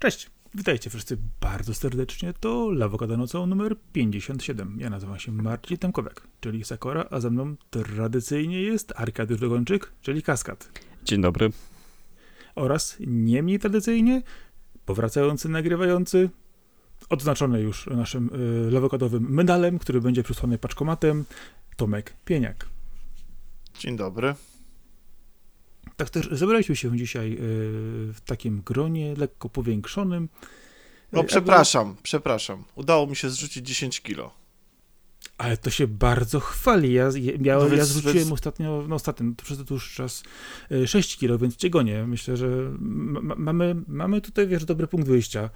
Cześć, witajcie wszyscy bardzo serdecznie. To Lawokada Nocą numer 57. Ja nazywam się Marcin Temkowiak, czyli Sakora, a ze mną tradycyjnie jest Arkadiusz Dogończyk, czyli Kaskad. Dzień dobry. Oraz nie mniej tradycyjnie powracający, nagrywający, odznaczony już naszym y, lawokadowym medalem, który będzie przysłany paczkomatem, Tomek Pieniak. Dzień dobry. Tak też zebraliśmy się dzisiaj y, w takim gronie lekko powiększonym. No Y, przepraszam, przepraszam. Udało mi się zrzucić 10 kilo. Ale to się bardzo chwali. Ja, ja, no ja zrzuciłem więc... ostatnio, no ostatnio, no to przez dłuższy czas 6 kilo, więc cię gonię. Myślę, że mamy, mamy tutaj, wiesz, dobry punkt wyjścia.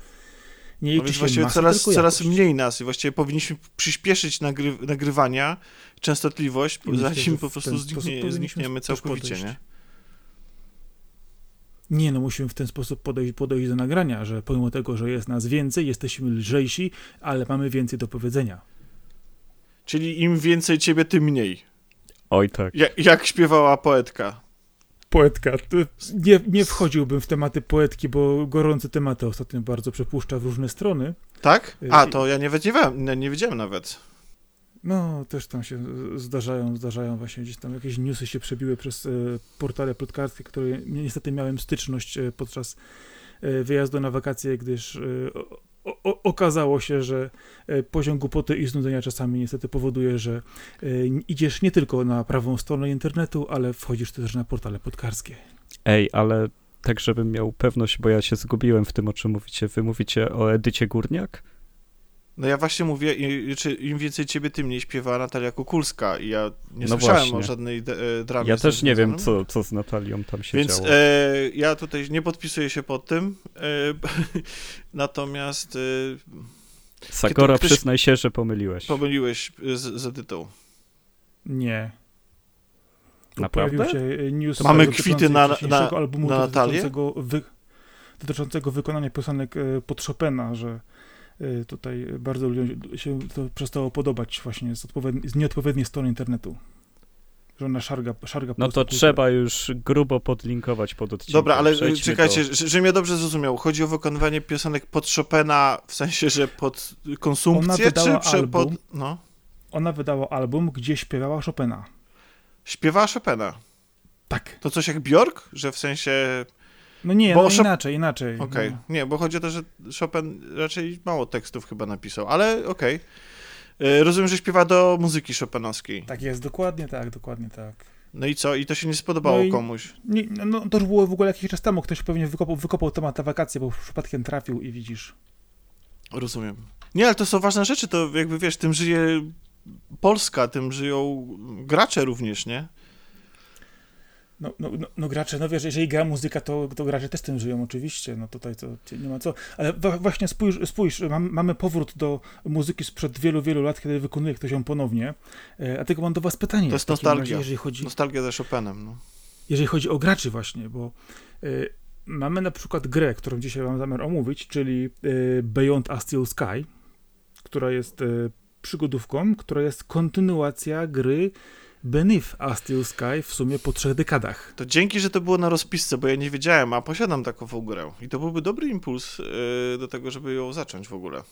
Nie no więc właściwie masy, coraz, coraz mniej nas i właściwie powinniśmy przyspieszyć nagry, nagrywania, częstotliwość, zanim po prostu zniknie, znikniemy całkowicie, nie? Nie, no musimy w ten sposób podejść, podejść do nagrania, że pomimo tego, że jest nas więcej, jesteśmy lżejsi, ale mamy więcej do powiedzenia. Czyli im więcej ciebie, tym mniej. Oj tak. Ja, jak śpiewała poetka. Poetka. Nie, nie wchodziłbym w tematy poetki, bo gorące tematy ostatnio bardzo przepuszcza w różne strony. Tak? A, to ja nie wiedziałem, nie, nie wiedziałem nawet. No, też tam się zdarzają, zdarzają właśnie gdzieś tam jakieś newsy się przebiły przez e, portale plotkarskie, które niestety miałem styczność e, podczas e, wyjazdu na wakacje, gdyż o, o, okazało się, że poziom głupoty i znudzenia czasami niestety powoduje, że idziesz nie tylko na prawą stronę internetu, ale wchodzisz też na portale plotkarskie. Ej, ale tak żebym miał pewność, bo ja się zgubiłem w tym, o czym mówicie. Wy mówicie o Edycie Górniak? No ja właśnie mówię, im więcej ciebie, tym mniej śpiewa Natalia Kukulska i ja nie no słyszałem właśnie. o żadnej e, dramie. Ja też nie wiem, co, co z Natalią tam się Więc działo. E, ja tutaj nie podpisuję się pod tym, e, natomiast... E, Sakora, ktoś... przyznaj się, że pomyliłeś. Pomyliłeś z, z Edytą. Nie. Naprawdę? News mamy kwity na, na, albumu na Natalię? Dotyczącego, wy, dotyczącego wykonania piosenek e, pod Chopina, że tutaj bardzo ludziom się to przestało podobać właśnie z, z nieodpowiedniej strony internetu. Że ona szarga, szarga No to trzeba już grubo podlinkować pod odcinkiem. Dobra, ale Przejdźmy czekajcie, do... żebym ja dobrze zrozumiał. Chodzi o wykonywanie piosenek pod Chopina, w sensie, że pod konsumpcję, czy, czy album, pod... No. Ona wydała album, gdzie śpiewała Chopina. Śpiewała Chopina? Tak. To coś jak Bjork? Że w sensie no nie, bo no inaczej, inaczej. Okej, okay. no. nie, bo chodzi o to, że Chopin raczej mało tekstów chyba napisał, ale okej. Okay. Rozumiem, że śpiewa do muzyki chopinowskiej. Tak jest, dokładnie tak, dokładnie tak. No i co? I to się nie spodobało no komuś? Nie, no to już było w ogóle jakiś czas temu, ktoś pewnie wykopał, wykopał temat na wakacje, bo przypadkiem trafił i widzisz. Rozumiem. Nie, ale to są ważne rzeczy, to jakby wiesz, tym żyje Polska, tym żyją gracze również, nie? No, no, no, no, gracze, no wiesz, jeżeli gra muzyka, to, to gracze też tym żyją oczywiście, no tutaj to nie ma co, ale właśnie spójrz, spójrz mam, mamy powrót do muzyki sprzed wielu, wielu lat, kiedy wykonuje ktoś ją ponownie, e, a tego mam do was pytanie. To jest nostalgia, razie, jeżeli chodzi, nostalgia ze Chopinem, no. Jeżeli chodzi o graczy właśnie, bo y, mamy na przykład grę, którą dzisiaj mam zamiar omówić, czyli y, Beyond a Steel Sky, która jest y, przygodówką, która jest kontynuacja gry Beneath a Steel Sky w sumie po trzech dekadach. To dzięki, że to było na rozpisce, bo ja nie wiedziałem, a posiadam taką grę. I to byłby dobry impuls yy, do tego, żeby ją zacząć w ogóle.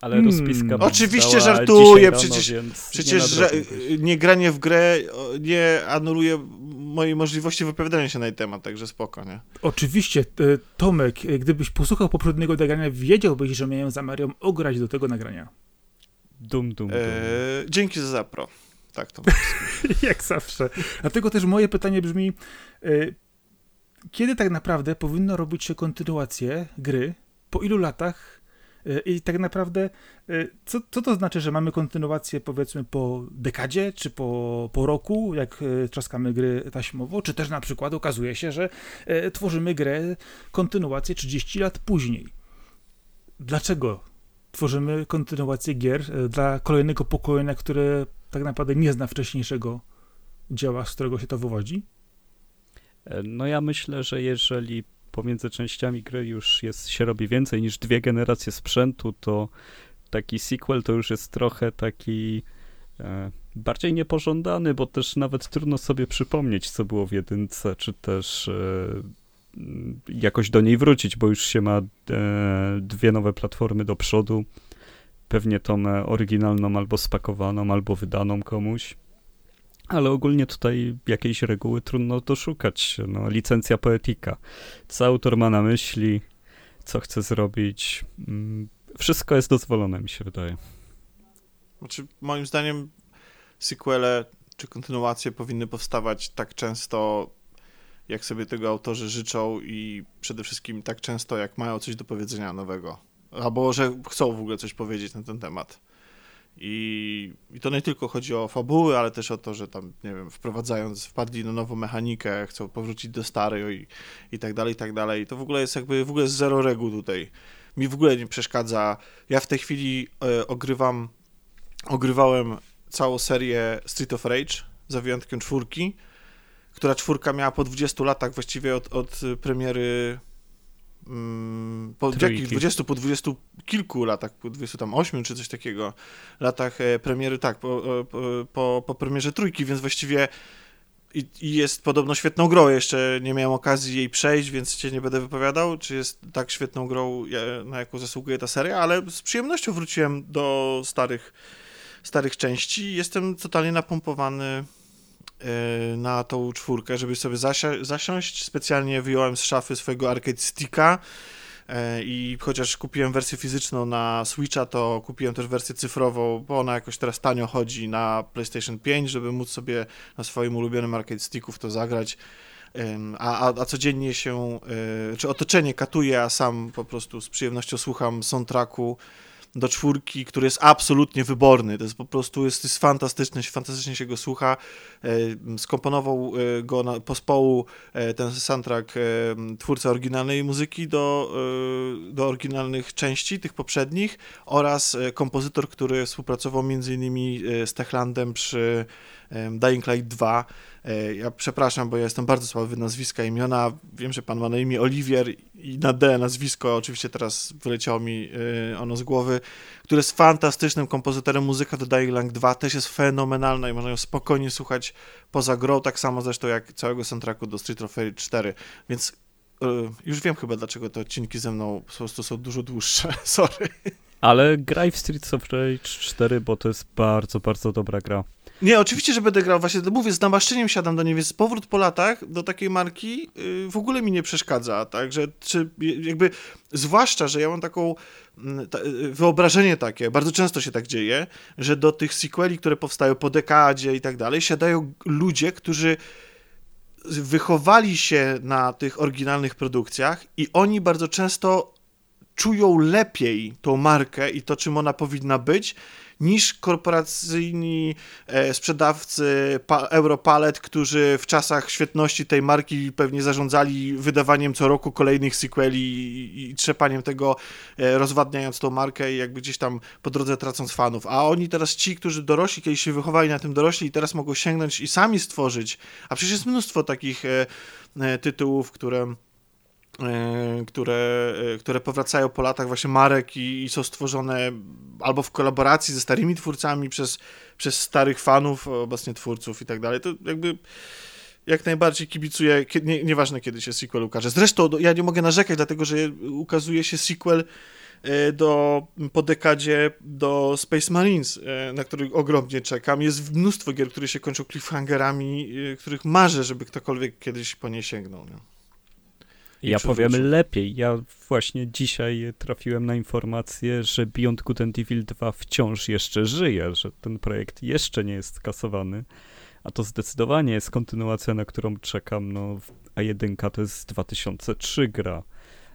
Ale hmm. rozpiska. Oczywiście żartuję, przecież, przecież nie, nie granie w grę nie anuluje mojej możliwości wypowiadania się na ten temat, także spoko, nie? Oczywiście, e, Tomek, gdybyś posłuchał poprzedniego nagrania, wiedziałbyś, że miałem zamiar ją ograć do tego nagrania. Dum, dum, dum. Eee, dzięki za zapro. Tak to Jak zawsze. Dlatego też moje pytanie brzmi, y, kiedy tak naprawdę powinno robić się kontynuację gry? Po ilu latach? Y, I tak naprawdę, y, co, co to znaczy, że mamy kontynuację powiedzmy po dekadzie, czy po, po roku, jak trzaskamy gry taśmowo, czy też na przykład okazuje się, że tworzymy grę, kontynuację 30 lat później. Dlaczego tworzymy kontynuację gier dla kolejnego pokolenia, które tak naprawdę nie zna wcześniejszego dzieła, z którego się to wywodzi? E, no ja myślę, że jeżeli pomiędzy częściami gry już jest, się robi więcej niż dwie generacje sprzętu, to taki sequel to już jest trochę taki e, bardziej niepożądany, bo też nawet trudno sobie przypomnieć, co było w jedynce, czy też e, jakoś do niej wrócić, bo już się ma e, dwie nowe platformy do przodu. Pewnie tą oryginalną albo spakowaną, albo wydaną komuś. Ale ogólnie tutaj jakiejś reguły trudno doszukać. No, licencja poetyka. Co autor ma na myśli, co chce zrobić. Mm, wszystko jest dozwolone, mi się wydaje. Znaczy, moim zdaniem sequele czy kontynuacje powinny powstawać tak często, jak sobie tego autorzy życzą i przede wszystkim tak często, jak mają coś do powiedzenia nowego. Albo że chcą w ogóle coś powiedzieć na ten temat. I, I to nie tylko chodzi o fabuły, ale też o to, że tam, nie wiem, wprowadzając, wpadli na nową mechanikę, chcą powrócić do starej i, i tak dalej, i tak dalej. To w ogóle jest jakby, w ogóle jest zero reguł tutaj. Mi w ogóle nie przeszkadza. Ja w tej chwili e, ogrywam, ogrywałem całą serię Street of Rage, za wyjątkiem czwórki, która czwórka miała po 20 latach właściwie od, od premiery mm, po jakich 20, po 20 kilku latach, po 28 czy coś takiego latach e, premiery, tak, po, e, po, po, po premierze trójki, więc właściwie i, i, jest podobno świetną grą. Jeszcze nie miałem okazji jej przejść, więc cię nie będę wypowiadał, czy jest tak świetną grą, na jaką zasługuje ta seria, ale z przyjemnością wróciłem do starych starych części. Jestem totalnie napompowany na tą czwórkę, żeby sobie zasi- zasiąść. Specjalnie wyjąłem z szafy swojego arcade sticka e, i chociaż kupiłem wersję fizyczną na Switcha, to kupiłem też wersję cyfrową, bo ona jakoś teraz tanio chodzi na PlayStation 5, żeby móc sobie na swoim ulubionym arcade sticku w to zagrać. A, a, a codziennie się, e, czy otoczenie katuje, a sam po prostu z przyjemnością słucham soundtracku do czwórki, który jest absolutnie wyborny. To jest po prostu, jest, jest fantastyczny, fantastycznie się go słucha. E, skomponował e, go na, pospołu e, ten soundtrack twórca oryginalnej muzyki do, do oryginalnych części, tych poprzednich oraz kompozytor, który współpracował między innymi z Techlandem przy Dying Light 2. E, ja przepraszam, bo ja jestem bardzo słaby nazwiska, imiona. Wiem, że pan ma na imię Oliwier i na D nazwisko, oczywiście teraz wyleciało mi e, ono z głowy, który jest fantastycznym kompozytorem. Muzyka do Dying Light 2 też jest fenomenalna i można ją spokojnie słuchać poza grą, tak samo zresztą jak całego soundtracku do Street of Rage 4, więc e, już wiem chyba, dlaczego te odcinki ze mną po prostu są dużo dłuższe, sorry. Ale graj w Street of Rage 4, bo to jest bardzo, bardzo dobra gra. Nie, oczywiście, że będę grał. Właśnie mówię, z namaszczeniem siadam do niej, więc powrót po latach do takiej marki yy, w ogóle mi nie przeszkadza. Także czy jakby, zwłaszcza, że ja mam taką mm, ta, y, wyobrażenie takie, bardzo często się tak dzieje, że do tych sequeli, które powstają po dekadzie i tak dalej, siadają ludzie, którzy wychowali się na tych oryginalnych produkcjach i oni bardzo często czują lepiej tą markę i to, czym ona powinna być, niż korporacyjni e, sprzedawcy Europalet, którzy w czasach świetności tej marki pewnie zarządzali wydawaniem co roku kolejnych sequeli i trzepaniem tego, e, rozwadniając tą markę i jakby gdzieś tam po drodze tracąc fanów. A oni teraz ci, którzy dorośli, kiedyś się wychowali na tym dorośli i teraz mogą sięgnąć i sami stworzyć, a przecież jest mnóstwo takich e, tytułów, które które, e, które powracają po latach właśnie marek i, i, są stworzone albo w kolaboracji ze starymi twórcami przez, przez starych fanów, obecnie twórców i tak dalej, to jakby jak najbardziej kibicuję, nie, nieważne kiedy się sequel ukaże. Zresztą ja nie mogę narzekać, dlatego że ukazuje się sequel e, do, po dekadzie do Space Marines, na który ogromnie czekam. Jest mnóstwo gier, które się kończą cliffhangerami, których marzę, żeby ktokolwiek kiedyś po nie sięgnął. Nie? Ja powiem lepiej. Ja właśnie dzisiaj trafiłem na informację, że Beyond Good and Evil 2 wciąż jeszcze żyje, że ten projekt jeszcze nie jest skasowany. A to zdecydowanie jest kontynuacja, na którą czekam. No, a jedynka to jest 2003 gra.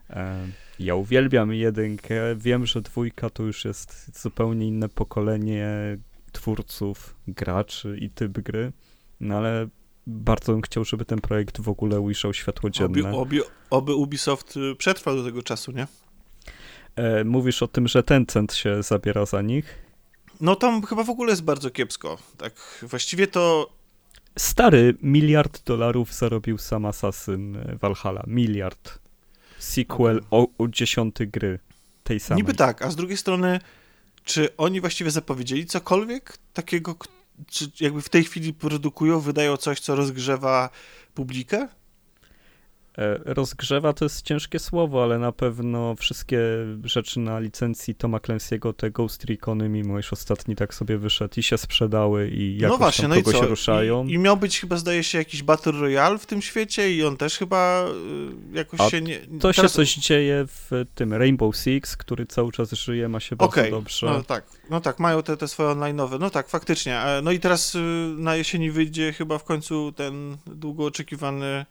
E, ja uwielbiam jedynkę. Wiem, że dwójka to już jest zupełnie inne pokolenie twórców, graczy i typ gry. No ale bardzo bym chciał, żeby ten projekt w ogóle ujrzał światło dzienne. Oby, oby, oby Ubisoft y, przetrwał do tego czasu, nie? E, mówisz o tym, że Tencent się zabiera za nich? No tam chyba w ogóle jest bardzo kiepsko. Tak, właściwie to... Stary miliard dolarów zarobił sam Assassin e, Valhalla. Miliard. Sequel o, o dziesiąty gry tej samej. Niby tak, a z drugiej strony, czy oni właściwie zapowiedzieli cokolwiek takiego, czy jakby w tej chwili produkują, wydają coś, co rozgrzewa publikę? E, rozgrzewa to jest ciężkie słowo, ale na pewno wszystkie rzeczy na licencji Toma Clancy'ego, te Ghost Recony, mimo iż ostatni tak sobie wyszedł i się sprzedały i jakoś no właśnie, no i co? ruszają. I, I miał być chyba, zdaje się, jakiś Battle Royale w tym świecie i on też chyba y, jakoś A się nie... To teraz... się coś dzieje w tym Rainbow Six, który cały czas żyje, ma się bardzo dobrze. No tak, no tak, mają te, te swoje online'owe, no tak, faktycznie. E, No i teraz y, na jesieni wyjdzie chyba w końcu ten długo oczekiwany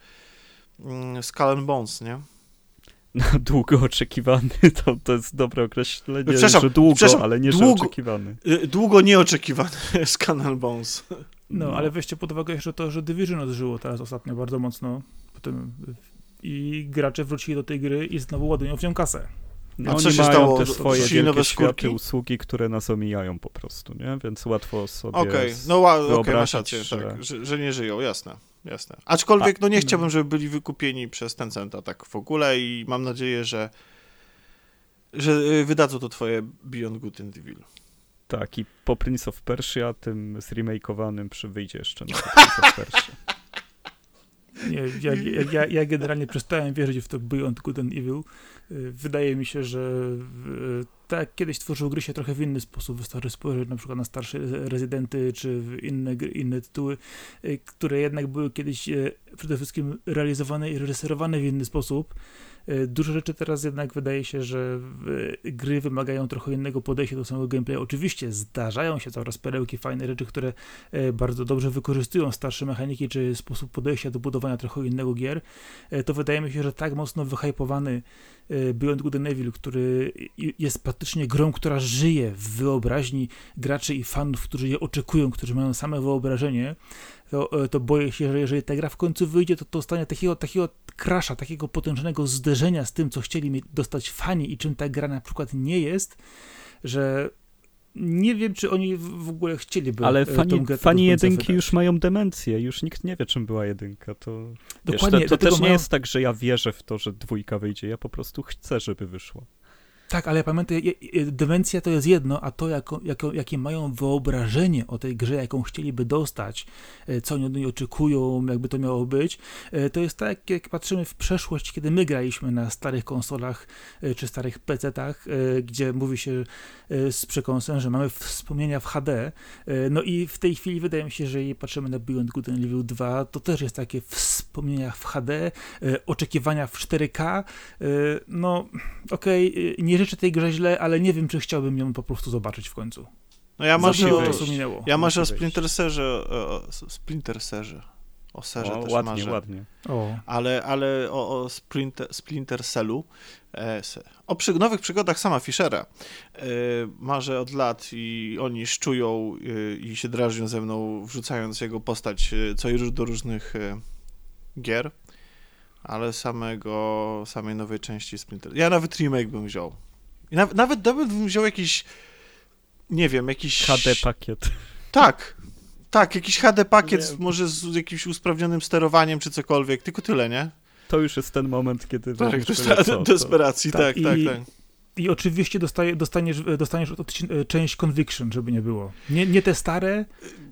Skull and Bones, nie? No, długo oczekiwany, to, to jest dobre określenie, Przepraszam, że długo, ale nie, że długo- oczekiwany. Y, Długo nieoczekiwany Skull and Bones. No, ale weźcie pod uwagę jeszcze to, że Division odżyło teraz ostatnio bardzo mocno. Potem i gracze wrócili do tej gry i znowu ładują w nią kasę. No, A oni co się mają stało? te swoje nowe wielkie skórki? światy, usługi, które nas omijają po prostu, nie? Więc łatwo sobie Okej, no ła- okej, wyobrazić, masz rację, że- tak, że, że nie żyją, jasne, jasne. Aczkolwiek, no nie no. chciałbym, żeby byli wykupieni przez Tencenta tak w ogóle i mam nadzieję, że że y, wydadzą to twoje Beyond Good and Evil. Tak, i po Prince of Persia, tym zremakeowanym, przy wyjdzie jeszcze nowy Prince of Persia. Nie, ja, ja, ja, generalnie przestałem wierzyć w to Beyond Good and Evil. Y, Wydaje mi się, że y, tak kiedyś tworzył gry się trochę w inny sposób. Wystarczy spojrzeć na przykład na starsze Rezydenty czy w inne, gry- inne tytuły, y, które jednak były kiedyś przede wszystkim realizowane i reżyserowane w inny sposób. Y, Dużo rzeczy teraz jednak wydaje się, że gry wymagają trochę innego podejścia do samego gameplayu. Oczywiście zdarzają się coraz perełki, fajne rzeczy, które e, bardzo dobrze wykorzystują starsze mechaniki, czy sposób podejścia do budowania trochę innego gier, e, to wydaje mi się, że tak mocno wyhypowany e, Beyond Good and Evil, który jest praktycznie grą, która żyje w wyobraźni graczy i fanów, którzy je oczekują, którzy mają same wyobrażenie, to, e, to boję się, że jeżeli ta gra w końcu wyjdzie, to to stanie takiego, takiego krasza, takiego potężnego zderzenia z tym, co chcieli dostać fani i czym ta gra na przykład nie jest, że nie wiem, czy oni w ogóle chcieliby Ale e, fani, fani jedynki wydać. już mają demencję, już nikt nie wie, czym była jedynka. To, wiesz, Dokładnie, to, to dlatego też nie mają- jest tak, że ja wierzę w to, że dwójka wyjdzie, ja po prostu chcę, żeby wyszła. Tak, ale pamiętaj, demencja to jest jedno, a to, jako, jako, jakie mają wyobrażenie o tej grze, jaką chcieliby dostać, e, co oni od niej oczekują, jakby to miało być, e, to jest tak, jak patrzymy w przeszłość, kiedy my graliśmy na starych konsolach e, czy starych PC-tach, gdzie mówi się z przekąsem, że mamy wspomnienia w HD. No i w tej chwili wydaje mi się, że jeżeli patrzymy na Beyond Good and Evil 2, to też jest takie wspomnienia w HD, oczekiwania w 4K. e, No, okej, y, nie życzę tej grze źle, ale nie wiem, czy chciałbym ją po prostu zobaczyć w końcu. No ja dużo o, czasu minęło. ja marzę o. Splinter Serze, o, Splinter Serze, o Serze O, też ładnie, marzę. ładnie. O, ale, ale o, o Splinter, Splinter Cellu, e, se- o przy, nowych przygodach sama Fischera e, marzę od lat i oni szczują e, i się drażnią ze mną, wrzucając jego postać co i do różnych gier, ale samego, samej nowej części Splinter. Ja nawet remake bym wziął. I nawet, nawet, nawet bym wziął jakiś, nie wiem, jakiś... HD pakiet. Tak, tak, jakiś HD pakiet, Nie. może z jakimś usprawnionym sterowaniem czy cokolwiek, tylko tyle, nie? To już jest ten moment, kiedy Tak, weźmiesz to jest co, to- desperacji, Tak, tak, tak, i- tak. I oczywiście dostaje, dostaniesz, dostaniesz odcin- e, część Conviction, żeby nie było. Nie, nie te stare.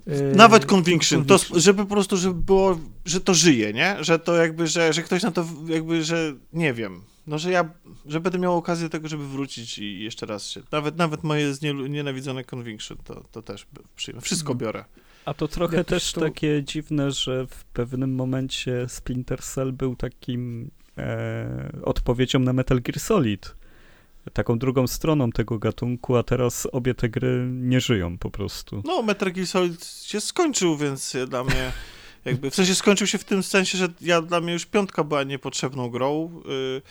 e, Nawet tylko conviction, to, Conviction. żeby po prostu, żeby było, że to żyje, nie? Że to jakby, że, że ktoś na to jakby, że nie wiem, no że ja, że będę miał okazję do tego, żeby wrócić i jeszcze raz się, nawet, nawet moje znie- nienawidzone conviction, to, to też przyjmę, wszystko Mhm. biorę. A to trochę Jakoś też to- takie dziwne, że w pewnym momencie Splinter Cell był takim e, odpowiedzią na Metal Gear Solid. Taką drugą stroną tego gatunku, a teraz obie te gry nie żyją po prostu. No, Metal Gear Solid się skończył, więc dla mnie jakby, w sensie skończył się w tym sensie, że ja, dla mnie już piątka była niepotrzebną grą yy,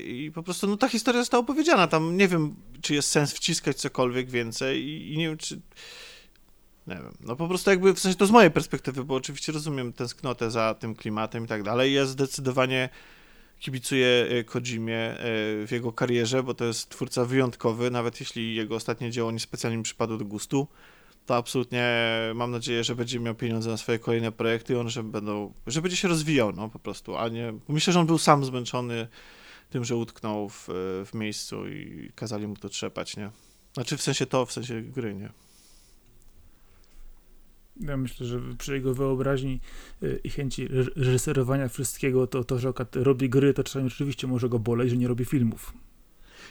i po prostu, no ta historia została opowiedziana, tam nie wiem, czy jest sens wciskać cokolwiek więcej i, i nie wiem, czy nie wiem, no po prostu jakby, w sensie to z mojej perspektywy, bo oczywiście rozumiem tęsknotę za tym klimatem i tak dalej, ja zdecydowanie kibicuję y, Kojimie y, w jego karierze, bo to jest twórca wyjątkowy, nawet jeśli jego ostatnie dzieło niespecjalnie mi przypadło do gustu, to absolutnie mam nadzieję, że będzie miał pieniądze na swoje kolejne projekty i on, że będą, że będzie się rozwijał, no po prostu, a nie, myślę, że on był sam zmęczony tym, że utknął w, w miejscu i kazali mu to trzepać, nie? Znaczy w sensie to, w sensie gry, nie? Ja myślę, że przy jego wyobraźni y, i chęci reżyserowania wszystkiego, to to, że robi gry, to czasami rzeczywiście może go boleć, że nie robi filmów.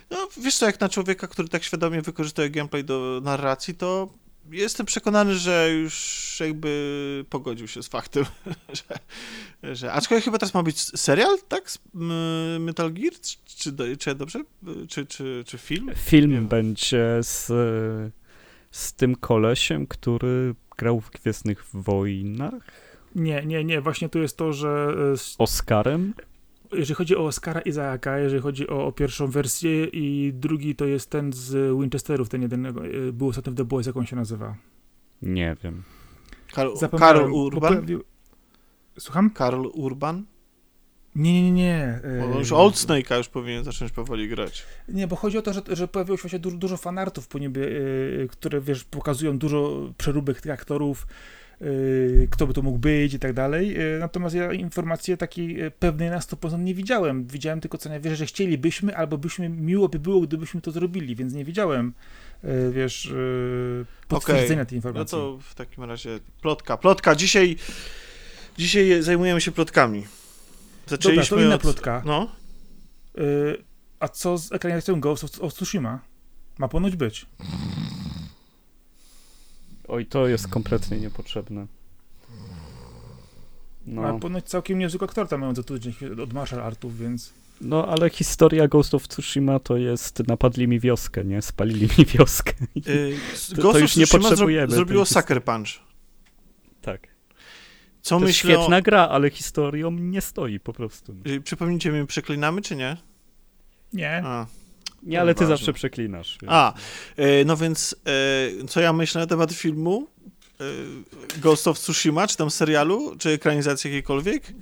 No, wiesz co, jak na człowieka, który tak świadomie wykorzystuje gameplay do narracji, to jestem przekonany, że już jakby pogodził się z faktem, że, że... Aczkolwiek chyba teraz ma być serial, tak? Metal Gear? Czy, czy ja dobrze? Czy, czy, czy film? Film będzie z, z tym kolesiem, który grał w Gwiezdnych Wojnach? Nie, nie, nie. Właśnie tu jest to, że... Z Oscarem? Jeżeli chodzi o Oscara Izaaka, jeżeli chodzi o, o, pierwszą wersję i drugi to jest ten z Winchesterów, ten jeden, e, był ostatnio w The Boys, jak on się nazywa? Nie wiem. Karl, Karl Urban? Poprawił... Słucham? Karl Urban? Nie, nie, nie. nie. Bo już Old Snake'a już powinien zacząć powoli grać. Nie, bo chodzi o to, że, że pojawiło się dużo, dużo fanartów po niebie, yy, które, wiesz, pokazują dużo przeróbek tych aktorów, kto by to mógł być i tak dalej. Y, natomiast ja informacji takiej y, pewnej na 100% nie widziałem. Widziałem tylko co najwyżej, że chcielibyśmy, albo byśmy, miło by było, gdybyśmy to zrobili, więc nie widziałem, wiesz, potwierdzenia okay. tej informacji. No to w takim razie plotka. Plotka, dzisiaj, dzisiaj zajmujemy się plotkami. Zaczęliśmy Dobra, to inna od... plotka. No. A co z ekranizacją Ghost of Tsushima? Ma ponoć być. Oj, to jest kompletnie niepotrzebne. No. Ale ponoć całkiem niezły aktor tam mają zatrudnić od martial artów, więc... No, ale historia Ghost of Tsushima to jest napadli mi wioskę, nie? Spalili mi wioskę. Yy, to, Ghost to już nie potrzebujemy. Zro zrobiło Sucker Punch. Tak. Co to myślę świetna gra, ale historią nie stoi po prostu. Yy, przypomnijcie mi, przeklinamy czy nie? Nie. A. Nie, ale ty ważne. zawsze przeklinasz. Więc. A, e, no więc e, co ja myślę na temat filmu e, Ghost of Tsushima, czy tam serialu, czy ekranizacji jakiejkolwiek?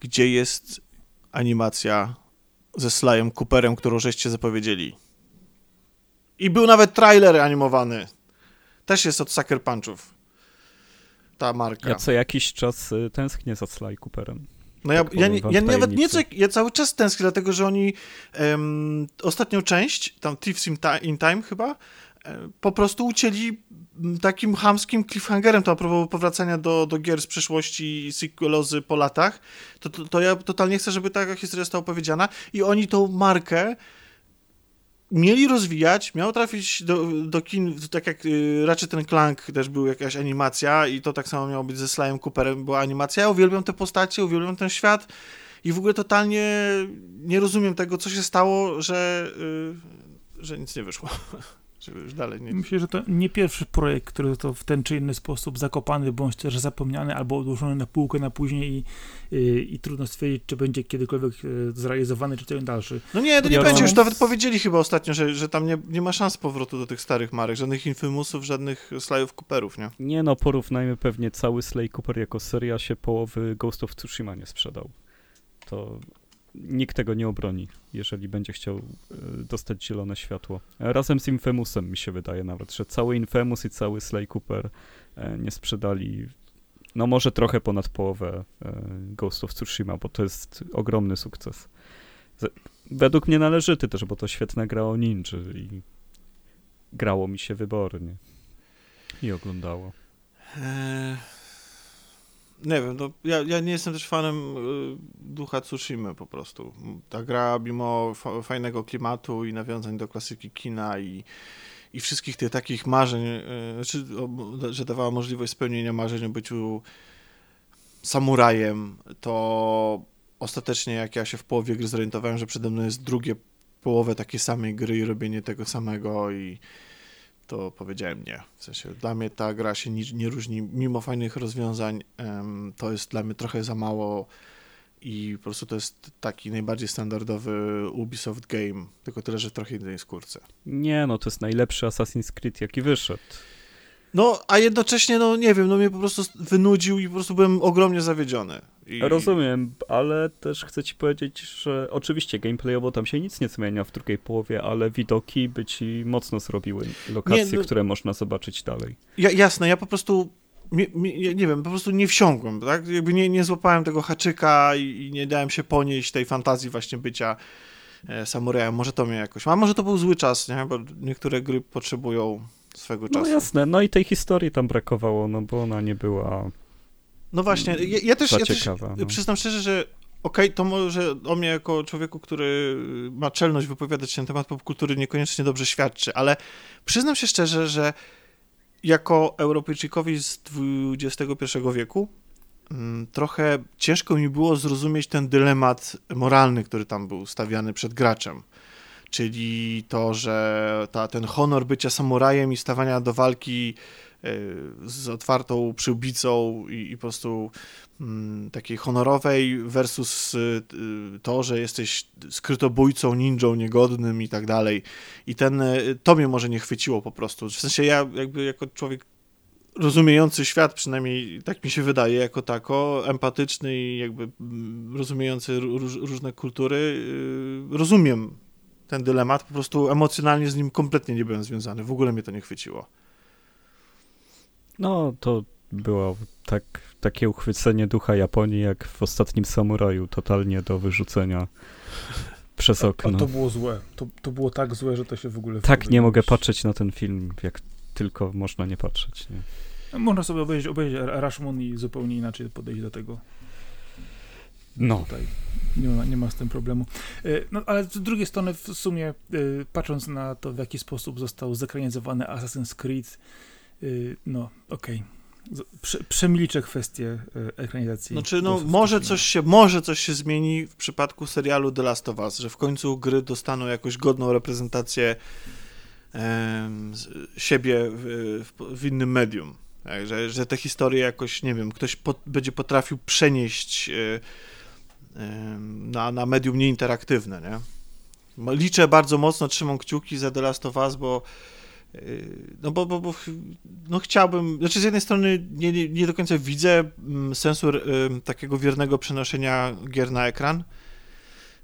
Gdzie jest animacja ze Slyem Cooperem, którą żeście zapowiedzieli? I był nawet trailer animowany. Też jest od Sucker Punchów. Ta marka. Ja co jakiś czas tęsknię za Sly Cooperem. No ja, tak ja, ja, ja nawet nie ja cały czas tęsknię, dlatego że oni um, ostatnią część, tam Thieves in, in Time chyba, um, po prostu ucięli takim hamskim cliffhangerem. To a propos powracania do, do gier z przeszłości sequelozy po latach, to, to, to ja totalnie chcę, żeby taka historia została opowiedziana. I oni tą markę mieli rozwijać, miał trafić do, do kin, tak jak y, raczej ten Clank też był jakaś animacja i to tak samo miało być ze Slyem Cooperem, była animacja. Ja uwielbiam te postacie, uwielbiam ten świat i w ogóle totalnie nie rozumiem tego, co się stało, że, y, że nic nie wyszło. już dalej nie... Myślę, że to nie pierwszy projekt, który to w ten czy inny sposób zakopany, bądź też zapomniany, albo odłożony na półkę na później i, i, i trudno stwierdzić, czy będzie kiedykolwiek e, zrealizowany, czy ten dalszy. No nie, to nie ja będzie, już nawet powiedzieli chyba ostatnio, że, że tam nie, nie ma szans powrotu do tych starych marek, żadnych Infimusów, żadnych Slayów Cooperów, nie? Nie no, porównajmy pewnie cały Slay Cooper jako seria się połowy Ghost of Tsushima nie sprzedał. To nikt tego nie obroni, jeżeli będzie chciał e, dostać zielone światło. Razem z Infamousem mi się wydaje nawet, że cały Infamous i cały Sly Cooper e, nie sprzedali no może trochę ponad połowę e, Ghost of Tsushima, bo to jest ogromny sukces. Według mnie należyty też, bo to świetna gra o ninja i grało mi się wybornie i oglądało. Eee, nie wiem, no, ja, ja nie jestem też fanem y, ducha Tsushima po prostu. Ta gra, mimo fajnego klimatu i nawiązań do klasyki kina i, i wszystkich tych takich marzeń, y, znaczy, że dawała możliwość spełnienia marzeń o byciu samurajem, to ostatecznie jak ja się w połowie gry zorientowałem, że przede mną jest drugie połowę takiej samej gry i robienie tego samego i to powiedziałem nie. W sensie dla mnie ta gra się nie, nie różni, mimo fajnych rozwiązań, to jest dla mnie trochę za mało i po prostu to jest taki najbardziej standardowy Ubisoft game, tylko tyle, że w trochę innej skórce. Nie, no to jest najlepszy Assassin's Creed, jaki wyszedł. No, a jednocześnie, no nie wiem, no mnie po prostu wynudził i po prostu byłem ogromnie zawiedziony. I... Rozumiem, ale też chcę ci powiedzieć, że oczywiście gameplayowo tam się nic nie zmienia w drugiej połowie, ale widoki by ci mocno zrobiły lokacje, nie, no... które można zobaczyć dalej. Ja, jasne, ja po prostu nie, nie, nie, wiem, po prostu nie wsiągłem, tak? Jakby nie, nie złapałem tego haczyka i, i nie dałem się ponieść tej fantazji właśnie bycia e, samurajem. Może to mnie jakoś... A może to był zły czas, nie? Bo niektóre gry potrzebują swego czasu. No jasne, no i tej historii tam brakowało, no bo ona nie była No właśnie, ja, ja też, ja też ciekawa. No. przyznam szczerze, że okej, to może o mnie jako człowieku, który ma czelność wypowiadać się na temat popkultury niekoniecznie dobrze świadczy, ale przyznam się szczerze, że jako Europejczykowi z XXI wieku mm, trochę ciężko mi było zrozumieć ten dylemat moralny, który tam był stawiany przed graczem. Czyli to, że ta, ten honor bycia samurajem i stawania do walki e, z otwartą przyłbicą i, i po prostu mm, takiej honorowej versus y, to, że jesteś skrytobójcą, ninją niegodnym i tak dalej. I ten, y, to mnie może nie chwyciło po prostu. W sensie ja jakby jako człowiek rozumiejący świat, przynajmniej tak mi się wydaje, jako tako, empatyczny i jakby mm, rozumiejący róż, różne kultury, y, rozumiem ten dylemat, po prostu emocjonalnie z nim kompletnie nie byłem związany, w ogóle mnie to nie chwyciło. No, to było tak, takie uchwycenie ducha Japonii, jak w ostatnim samuraju, totalnie do wyrzucenia przez A, a okno. to było złe. To, to było tak złe, że to się w ogóle... Tak nie mogę patrzeć na ten film, jak tylko można nie patrzeć. Nie? Można sobie obejrzeć, obejrzeć Rashomon i zupełnie inaczej podejść do tego. No, Tutaj nie ma, nie ma z tym problemu. E, No, ale z drugiej strony, w sumie, e, patrząc na to, w jaki sposób został zekranizowany Assassin's Creed, e, no, okej. Prze, przemilczę kwestię ekranizacji. Znaczy, no, może coś, się, może coś się zmieni w przypadku serialu The Last of Us, że w końcu gry dostaną jakąś godną reprezentację em, siebie w, w, w innym medium. Tak, że, że te historie jakoś, nie wiem, ktoś po, będzie potrafił przenieść em, na, na medium nieinteraktywne, nie? Liczę bardzo mocno, trzymam kciuki za The Last of Us, bo y, no bo, bo, bo no chciałbym, znaczy z jednej strony nie, nie, do końca widzę mm, sensu takiego wiernego przenoszenia gier na ekran,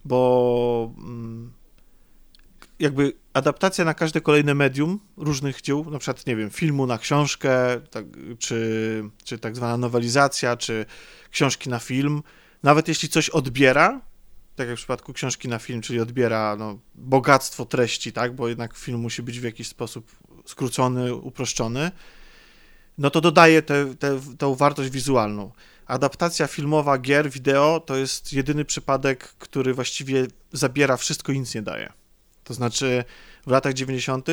bo mm, jakby adaptacja na każde kolejne medium różnych dzieł, na przykład, nie wiem, filmu na książkę, tak, czy, czy tak zwana nowelizacja, czy książki na film, nawet jeśli coś odbiera, tak jak w przypadku książki na film, czyli odbiera no, bogactwo treści, tak, bo jednak film musi być w jakiś sposób skrócony, uproszczony, no to dodaje tę te, tą wartość wizualną. Adaptacja filmowa gier, wideo to jest jedyny przypadek, który właściwie zabiera wszystko i nic nie daje. To znaczy w latach 90.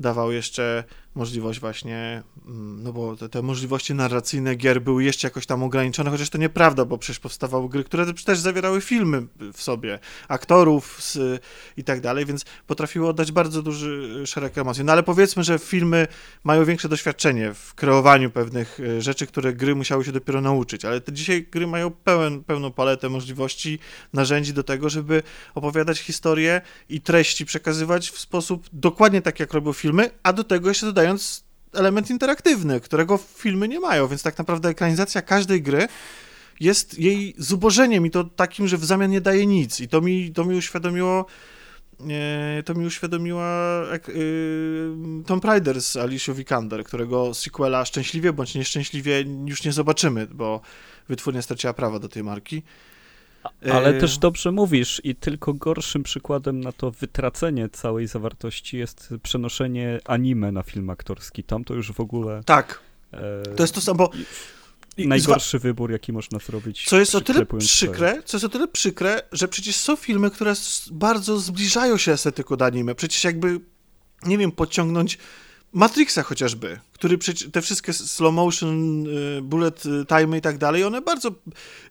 dawał jeszcze możliwość właśnie, mm, no bo te, te możliwości narracyjne gier były jeszcze jakoś tam ograniczone, chociaż to nieprawda, bo przecież powstawały gry, które też zawierały filmy w sobie, aktorów z, i tak dalej, więc potrafiły oddać bardzo duży szereg emocji. No ale powiedzmy, że filmy mają większe doświadczenie w kreowaniu pewnych e, rzeczy, które gry musiały się dopiero nauczyć, ale te dzisiaj gry mają pełen, pełną paletę możliwości, narzędzi do tego, żeby opowiadać historię i treści przekazywać w sposób dokładnie tak, jak robią filmy, a do tego jeszcze dodając element interaktywny, którego filmy nie mają, więc tak naprawdę ekranizacja każdej gry jest jej zubożeniem i to takim, że w zamian nie daje nic i to mi, to mi uświadomiło e, to mi uświadomiła ek- y, Tomb Raider z Alicia Vikander, którego sequela szczęśliwie bądź nieszczęśliwie już nie zobaczymy, bo wytwórnia straciła prawa do tej marki. Ale E, też dobrze mówisz i tylko gorszym przykładem na to wytracenie całej zawartości jest przenoszenie anime na film aktorski. Tam to już w ogóle Tak, e, to jest to samo, bo najgorszy wybór, jaki można zrobić. Co jest o tyle przykre, co jest o tyle przykre, że przecież są filmy, które bardzo zbliżają się estetyką do anime. Przecież jakby, nie wiem, podciągnąć Matrixa chociażby, który te wszystkie slow motion, y, bullet time i tak dalej, one bardzo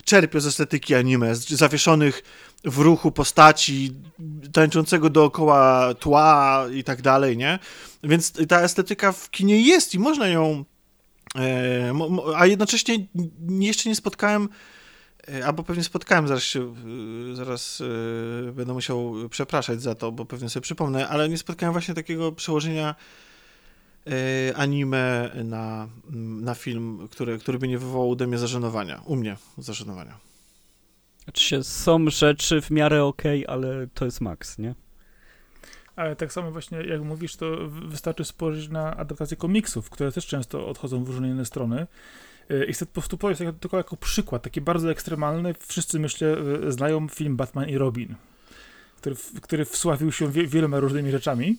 czerpią z estetyki anime, z zawieszonych w ruchu postaci, tańczącego dookoła tła i tak dalej, nie? Więc ta estetyka w kinie jest i można ją E, a jednocześnie jeszcze nie spotkałem, e, albo pewnie spotkałem, zaraz się, e, zaraz będę musiał przepraszać za to, bo pewnie sobie przypomnę, ale nie spotkałem właśnie takiego przełożenia anime na, na film, który, który by nie wywołał u mnie zażenowania, u mnie zażenowania. Znaczy się, są rzeczy w miarę okej, ale to jest maks, nie? Ale tak samo właśnie jak mówisz, to wystarczy spojrzeć na adaptacje komiksów, które też często odchodzą w różne inne strony. E, I chcę po prostu powiedzieć jako- tylko jako przykład, taki bardzo ekstremalny. Wszyscy, myślę, e, znają film Batman i Robin, który, który wsławił się wie, wieloma różnymi rzeczami.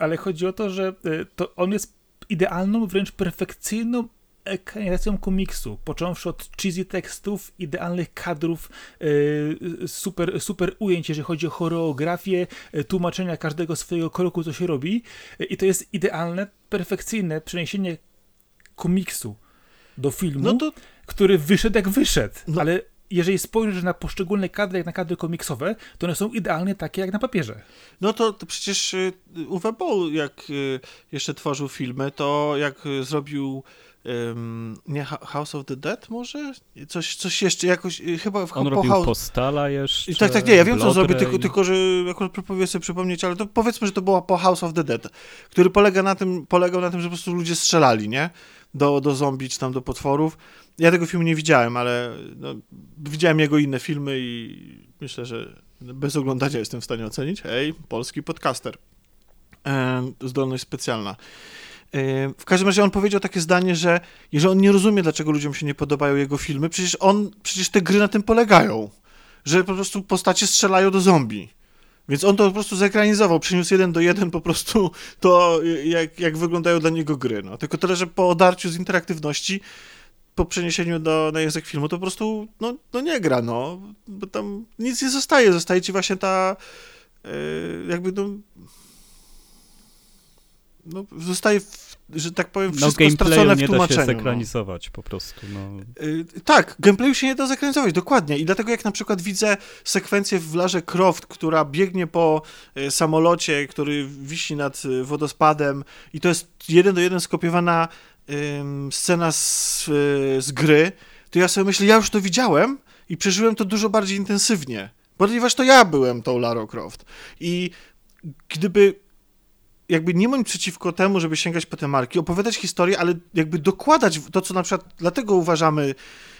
E, ale chodzi o to, że y, to on jest idealną, wręcz perfekcyjną ekranizacją komiksu, począwszy od cheesy tekstów, idealnych kadrów, yy, super, super ujęć, jeżeli chodzi o choreografię, yy, tłumaczenia każdego swojego kroku, co się robi. I to jest idealne, perfekcyjne przeniesienie komiksu do filmu, no to... który wyszedł jak wyszedł, no. ale jeżeli spojrzysz na poszczególne kadry, jak na kadry komiksowe, to one są idealnie takie jak na papierze. No to, to przecież Uwe Boll, jak jeszcze tworzył filmy, to jak zrobił Um, nie House of the Dead może? Coś, coś jeszcze jakoś, y, chyba w, On po robił House... Postala jeszcze. Tak, tak, nie, ja wiem co on zrobił, tylko, tylko że akurat próbuję sobie przypomnieć, ale to powiedzmy, że to było po House of the Dead, który polega na tym, polegał na tym, że po prostu ludzie strzelali, nie? Do, do zombie czy tam do potworów. Ja tego filmu nie widziałem, ale no, widziałem jego inne filmy i myślę, że bez oglądania jestem w stanie ocenić. Hej, polski podcaster. E, zdolność specjalna. W każdym razie on powiedział takie zdanie, że jeżeli on nie rozumie, dlaczego ludziom się nie podobają jego filmy, przecież on, przecież te gry na tym polegają, że po prostu postacie strzelają do zombie. Więc on to po prostu zekranizował, przyniósł jeden do jeden po prostu to, jak, jak wyglądają dla niego gry. No. Tylko tyle, że po odarciu z interaktywności, po przeniesieniu do, na język filmu, to po prostu no, no nie gra, no. Bo tam nic nie zostaje, zostaje ci właśnie ta yy, jakby no no, zostaje, że tak powiem, no, wszystko no, stracone w tłumaczeniu. nie da się no. zekranizować po prostu. No. Yy, tak, gameplayu się nie da zekranizować, dokładnie. I dlatego jak na przykład widzę sekwencję w Larze Croft, która biegnie po y, samolocie, który wisi nad y, wodospadem i to jest jeden do jeden skopiowana y, scena z, z gry, to ja sobie myślę, ja już to widziałem i przeżyłem to dużo bardziej intensywnie, ponieważ to ja byłem tą Larą Croft. I gdyby jakby nie mam przeciwko temu, żeby sięgać po te marki, opowiadać historię, ale jakby dokładać to, co na przykład, dlatego uważamy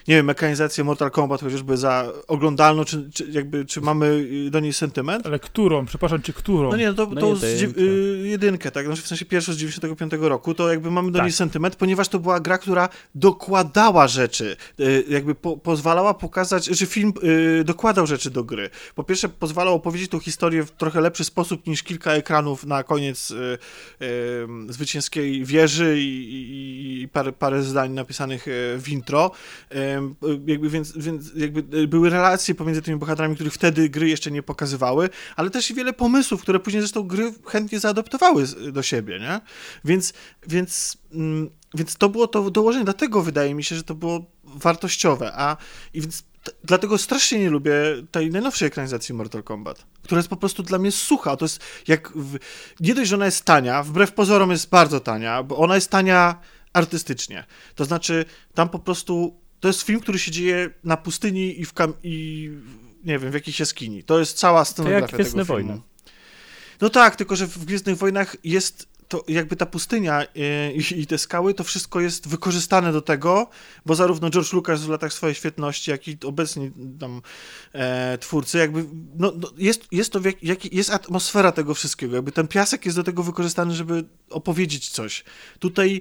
nie wiem, mekanizację Mortal Kombat chociażby za oglądalną, czy, czy jakby, czy mamy y, do niej sentyment. Ale którą? Przepraszam, czy którą? No nie, no to, no to jedynkę. Y, jedynkę, tak, znaczy w sensie pierwszą z 95 roku, to jakby mamy do tak. niej sentyment, ponieważ to była gra, która dokładała rzeczy, y, jakby po, pozwalała pokazać, że film dokładał rzeczy do gry. Po pierwsze pozwalał opowiedzieć tą historię w trochę lepszy sposób niż kilka ekranów na koniec zwycięskiej wieży i, i, i parę, parę zdań napisanych w intro jakby, więc, więc jakby e, były relacje pomiędzy tymi bohaterami, których wtedy gry jeszcze nie pokazywały, ale też i wiele pomysłów, które później zresztą gry chętnie zaadoptowały do siebie, nie? Więc, więc, mm, więc to było to dołożenie, dlatego wydaje mi się, że to było wartościowe, a i więc dlatego strasznie nie lubię tej najnowszej ekranizacji Mortal Kombat, która jest po prostu dla mnie sucha. To jest jak. W... Nie dość, że ona jest tania, wbrew pozorom jest bardzo tania, bo ona jest tania artystycznie. To znaczy, tam po prostu to jest film, który się dzieje na pustyni i w, kam- i nie wiem, w jakiejś jaskini. To jest cała scenografia to jak tego filmu. Wojny. No tak, tylko że w Gwiezdnych Wojnach jest to jakby ta pustynia e, i, i, te skały, to wszystko jest wykorzystane do tego, bo zarówno George Lucas w latach swojej świetności, jak i obecni tam e, twórcy, jakby, no, no, jest, jest to, jak, jak, jest atmosfera tego wszystkiego, jakby ten piasek jest do tego wykorzystany, żeby opowiedzieć coś. Tutaj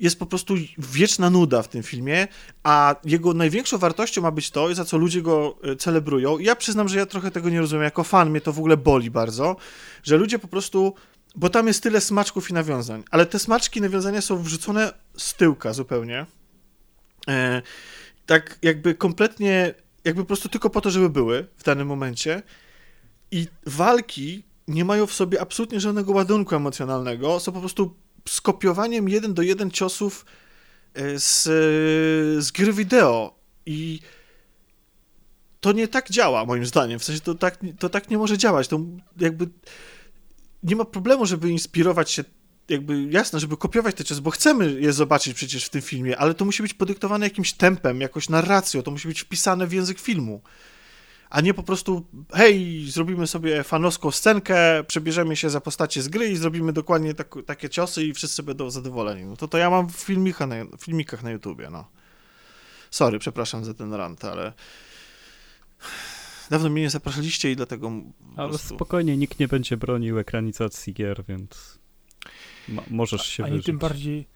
jest po prostu wieczna nuda w tym filmie, a jego największą wartością ma być to, za co ludzie go e, celebrują. I ja przyznam, że ja trochę tego nie rozumiem. Jako fan mnie to w ogóle boli bardzo, że ludzie po prostu bo tam jest tyle smaczków i nawiązań, ale te smaczki i nawiązania są wrzucone z tyłka zupełnie. E, tak jakby kompletnie, jakby po prostu tylko po to, żeby były w danym momencie. I walki nie mają w sobie absolutnie żadnego ładunku emocjonalnego, są po prostu skopiowaniem jeden do jeden ciosów e, z, z gry wideo i to nie tak działa, moim zdaniem. W sensie to tak, to tak nie może działać. To jakby nie ma problemu, żeby inspirować się jakby jasne, żeby kopiować te ciosy, bo chcemy je zobaczyć przecież w tym filmie, ale to musi być podyktowane jakimś tempem, jakąś narracją, to musi być wpisane w język filmu a nie po prostu hej, zrobimy sobie fanowską scenkę, przebierzemy się za postacie z gry i zrobimy dokładnie tak, takie ciosy i wszyscy będą zadowoleni. No to to ja mam w filmikach na, filmikach na YouTubie, no. Sorry, przepraszam za ten rant, ale dawno mnie nie zapraszaliście i dlatego Ale prostu... spokojnie, nikt nie będzie bronił ekranizacji gier, więc możesz się Ani tym bardziej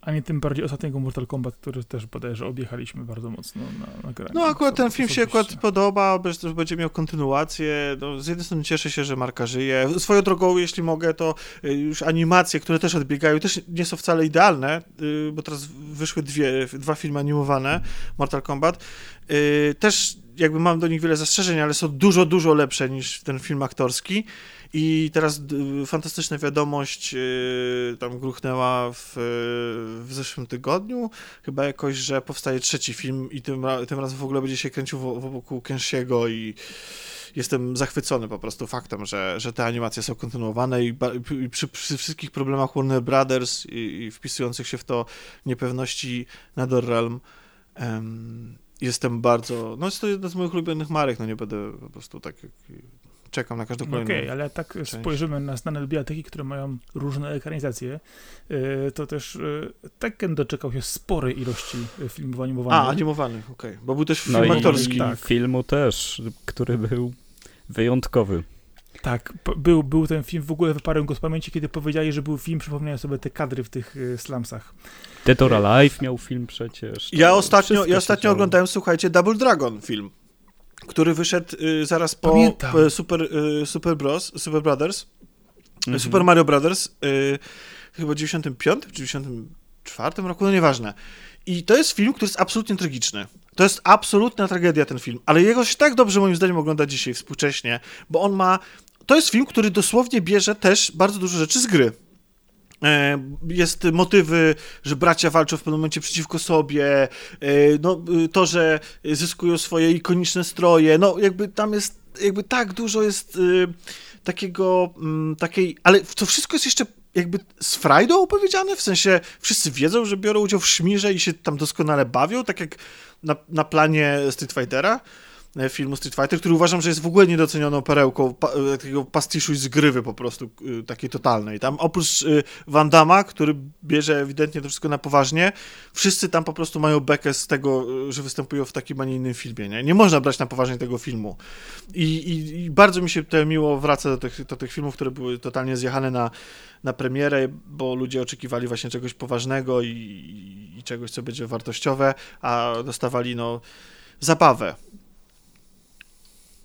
A nie tym bardziej ostatniego Mortal Kombat, który też bodajże objechaliśmy bardzo mocno na, na No akurat ten film się akurat podoba, że będzie miał kontynuację. No, z jednej strony cieszę się, że marka żyje. Swoją drogą, jeśli mogę, to y, już animacje, które też odbiegają, też nie są wcale idealne, y, bo teraz wyszły dwie, dwa filmy animowane, Mortal Kombat. Y, też jakby mam do nich wiele zastrzeżeń, ale są dużo, dużo lepsze niż ten film aktorski. I teraz fantastyczna wiadomość yy, tam gruchnęła w, w zeszłym tygodniu, chyba jakoś, że powstaje trzeci film i tym, tym razem w ogóle będzie się kręcił wokół Kenshiego i jestem zachwycony po prostu faktem, że, że te animacje są kontynuowane i, i przy, przy, wszystkich problemach Warner Brothers i, i, wpisujących się w to niepewności NetherRealm um, jestem bardzo, no jest to jedna z moich ulubionych marek, no nie będę po prostu tak czekam na każdą kolejną. Okej, okay, ale jak tak część. spojrzymy na znane biblioteki, które mają różne ekranizacje, y, to też y, Tekken doczekał się sporej ilości filmów animowanych. A, animowanych, okej, okay. bo był też film no aktorski. I tak. filmu też, który był wyjątkowy. Tak, był, był ten film, w ogóle wyparłem go z pamięci, kiedy powiedzieli, że był film, przypomniałem sobie te kadry w tych slumsach. Dead or Alive miał film przecież. Ja ostatnio, ja ostatnio oglądałem, słuchajcie, Double Dragon film który wyszedł y, zaraz po y, Super, y, Super Bros, Super Brothers, mhm. Super Mario Brothers, chyba w 95 czy 94 roku, no nieważne. I to jest film, który jest absolutnie tragiczny. To jest absolutna tragedia ten film, ale jego się tak dobrze moim zdaniem ogląda dzisiaj współcześnie, bo on ma... To jest film, który dosłownie bierze też bardzo dużo rzeczy z gry. E, jest motywy, że bracia walczą w pewnym momencie przeciwko sobie, e, no, y, to, że zyskują swoje ikoniczne stroje, no jakby tam jest, jakby tak dużo jest takiego, mm, takiej, ale to wszystko jest jeszcze jakby z frajdą opowiedziane, w sensie wszyscy wiedzą, że biorą udział w szmirze i się tam doskonale bawią, tak jak na, na planie Street Fightera, E, filmu Street Fighter, który uważam, że jest w ogóle niedocenioną perełką pa, e, takiego pastiszu i zgrywy po prostu e, takiej totalnej. Tam oprócz Van Damme, który bierze ewidentnie to wszystko na poważnie, wszyscy tam po prostu mają bekę z tego, że występują w takim, a nie innym filmie. Nie, nie można brać na poważnie tego filmu. I, i, i bardzo mi się to miło wraca do tych, do tych filmów, które były totalnie zjechane na, na premierę, bo ludzie oczekiwali właśnie czegoś poważnego i, i czegoś, co będzie wartościowe, a dostawali no zabawę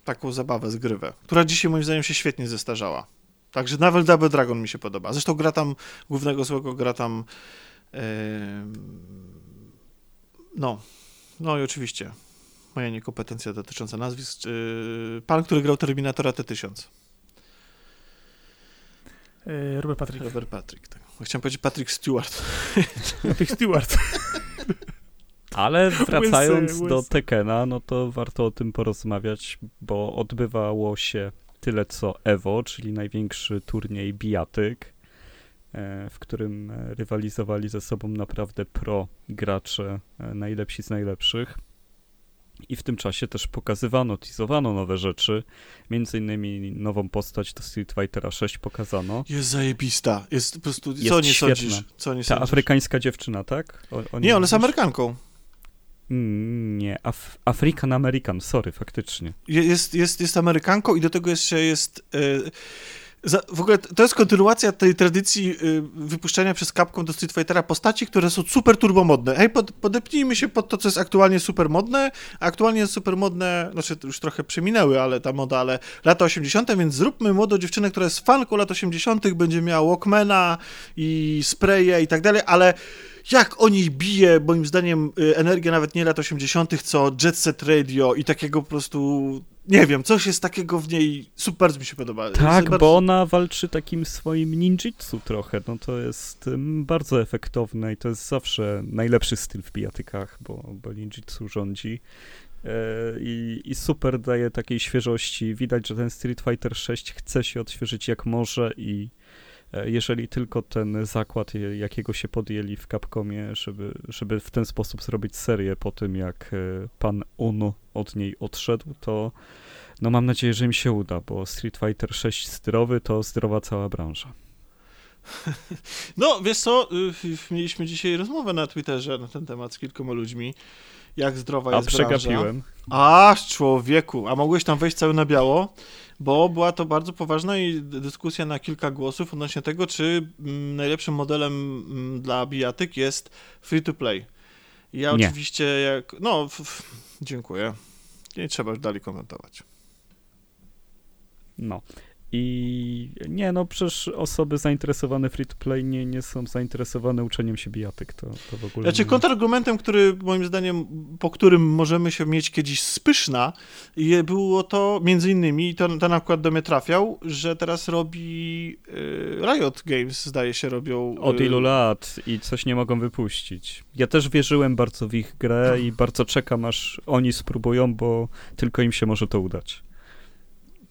taką zabawę, zgrywę, która dzisiaj moim zdaniem się świetnie zestarzała. Także nawet Double Dragon mi się podoba. Zresztą gra tam, głównego złego gra tam yy... no, no i oczywiście moja niekompetencja dotycząca nazwisk. Yy... Pan, który grał Terminatora T-1000. Yy, Robert Patrick. Robert Patrick, tak. Chciałem powiedzieć Patrick Stewart. Patrick Stewart. Ale wracając łysy, do Tekena, no to warto o tym porozmawiać, bo odbywało się tyle co Evo, czyli największy turniej bijatyk, e, w którym rywalizowali ze sobą naprawdę pro gracze, e, najlepsi z najlepszych. I w tym czasie też pokazywano, teasowano nowe rzeczy. Między innymi nową postać do Street Fightera 6 pokazano. Jest zajebista. Jest po prostu, co jest nie świetna. sądzisz? Co nie Ta sądzisz? afrykańska dziewczyna, tak? O, o nie, ona jest Amerykanką. Mm, nie, Af African American, sorry, faktycznie. Jest, jest, jest Amerykanką i do tego jeszcze jest... Yy, za, w ogóle to jest kontynuacja tej tradycji yy, wypuszczania przez Capcom do Street Fightera postaci, które są super turbomodne. Hej, pod, podepnijmy się pod to, co jest aktualnie super modne, aktualnie jest super modne, znaczy już trochę przeminęły, ale ta moda, ale lata 80., więc zróbmy młodą dziewczynę, która jest fanką lat 80., będzie miała Walkmana i spraye i tak dalej, ale jak o niej bije, moim zdaniem, y, energia nawet nie lat 80., co Jet Set Radio i takiego po prostu, nie wiem, coś jest takiego w niej, super bardzo mi się podoba. Tak, bardzo... bo ona walczy takim swoim ninjitsu trochę, no to jest bardzo efektowne i to jest zawsze najlepszy styl w bijatykach, bo, bo ninjitsu rządzi. E, I, I, super daje takiej świeżości. Widać, że ten Street Fighter 6 chce się odświeżyć jak może i jeżeli tylko ten zakład, jakiego się podjęli w Capcomie, żeby, żeby w ten sposób zrobić serię po tym, jak e, pan Uno od niej odszedł, to no mam nadzieję, że im się uda, bo Street Fighter 6 zdrowy to zdrowa cała branża. No, wiesz co, y, mieliśmy dzisiaj rozmowę na Twitterze na ten temat z kilkoma ludźmi, jak zdrowa jest A przegapiłem. A, człowieku, a mogłeś tam wejść cały na biało, bo była to bardzo poważna dyskusja na kilka głosów odnośnie tego, czy mm, najlepszym modelem mm, dla bijatyk jest free to play. Ja Nie. oczywiście jak. No, dziękuję. Nie trzeba już dalej komentować. No. I nie, no przecież osoby zainteresowane free to play nie, nie są zainteresowane uczeniem się bijatyk, to, to w ogóle Znaczy nie... kontrargumentem, który moim zdaniem, po którym możemy się mieć kiedyś spyszna, było to między innymi, i to, ten akurat do mnie trafiał, że teraz robi y, Riot Games, zdaje się, robią... Od y, ilu lat i coś nie mogą wypuścić. Ja też wierzyłem bardzo w ich grę i bardzo czekam, aż oni spróbują, bo tylko im się może to udać.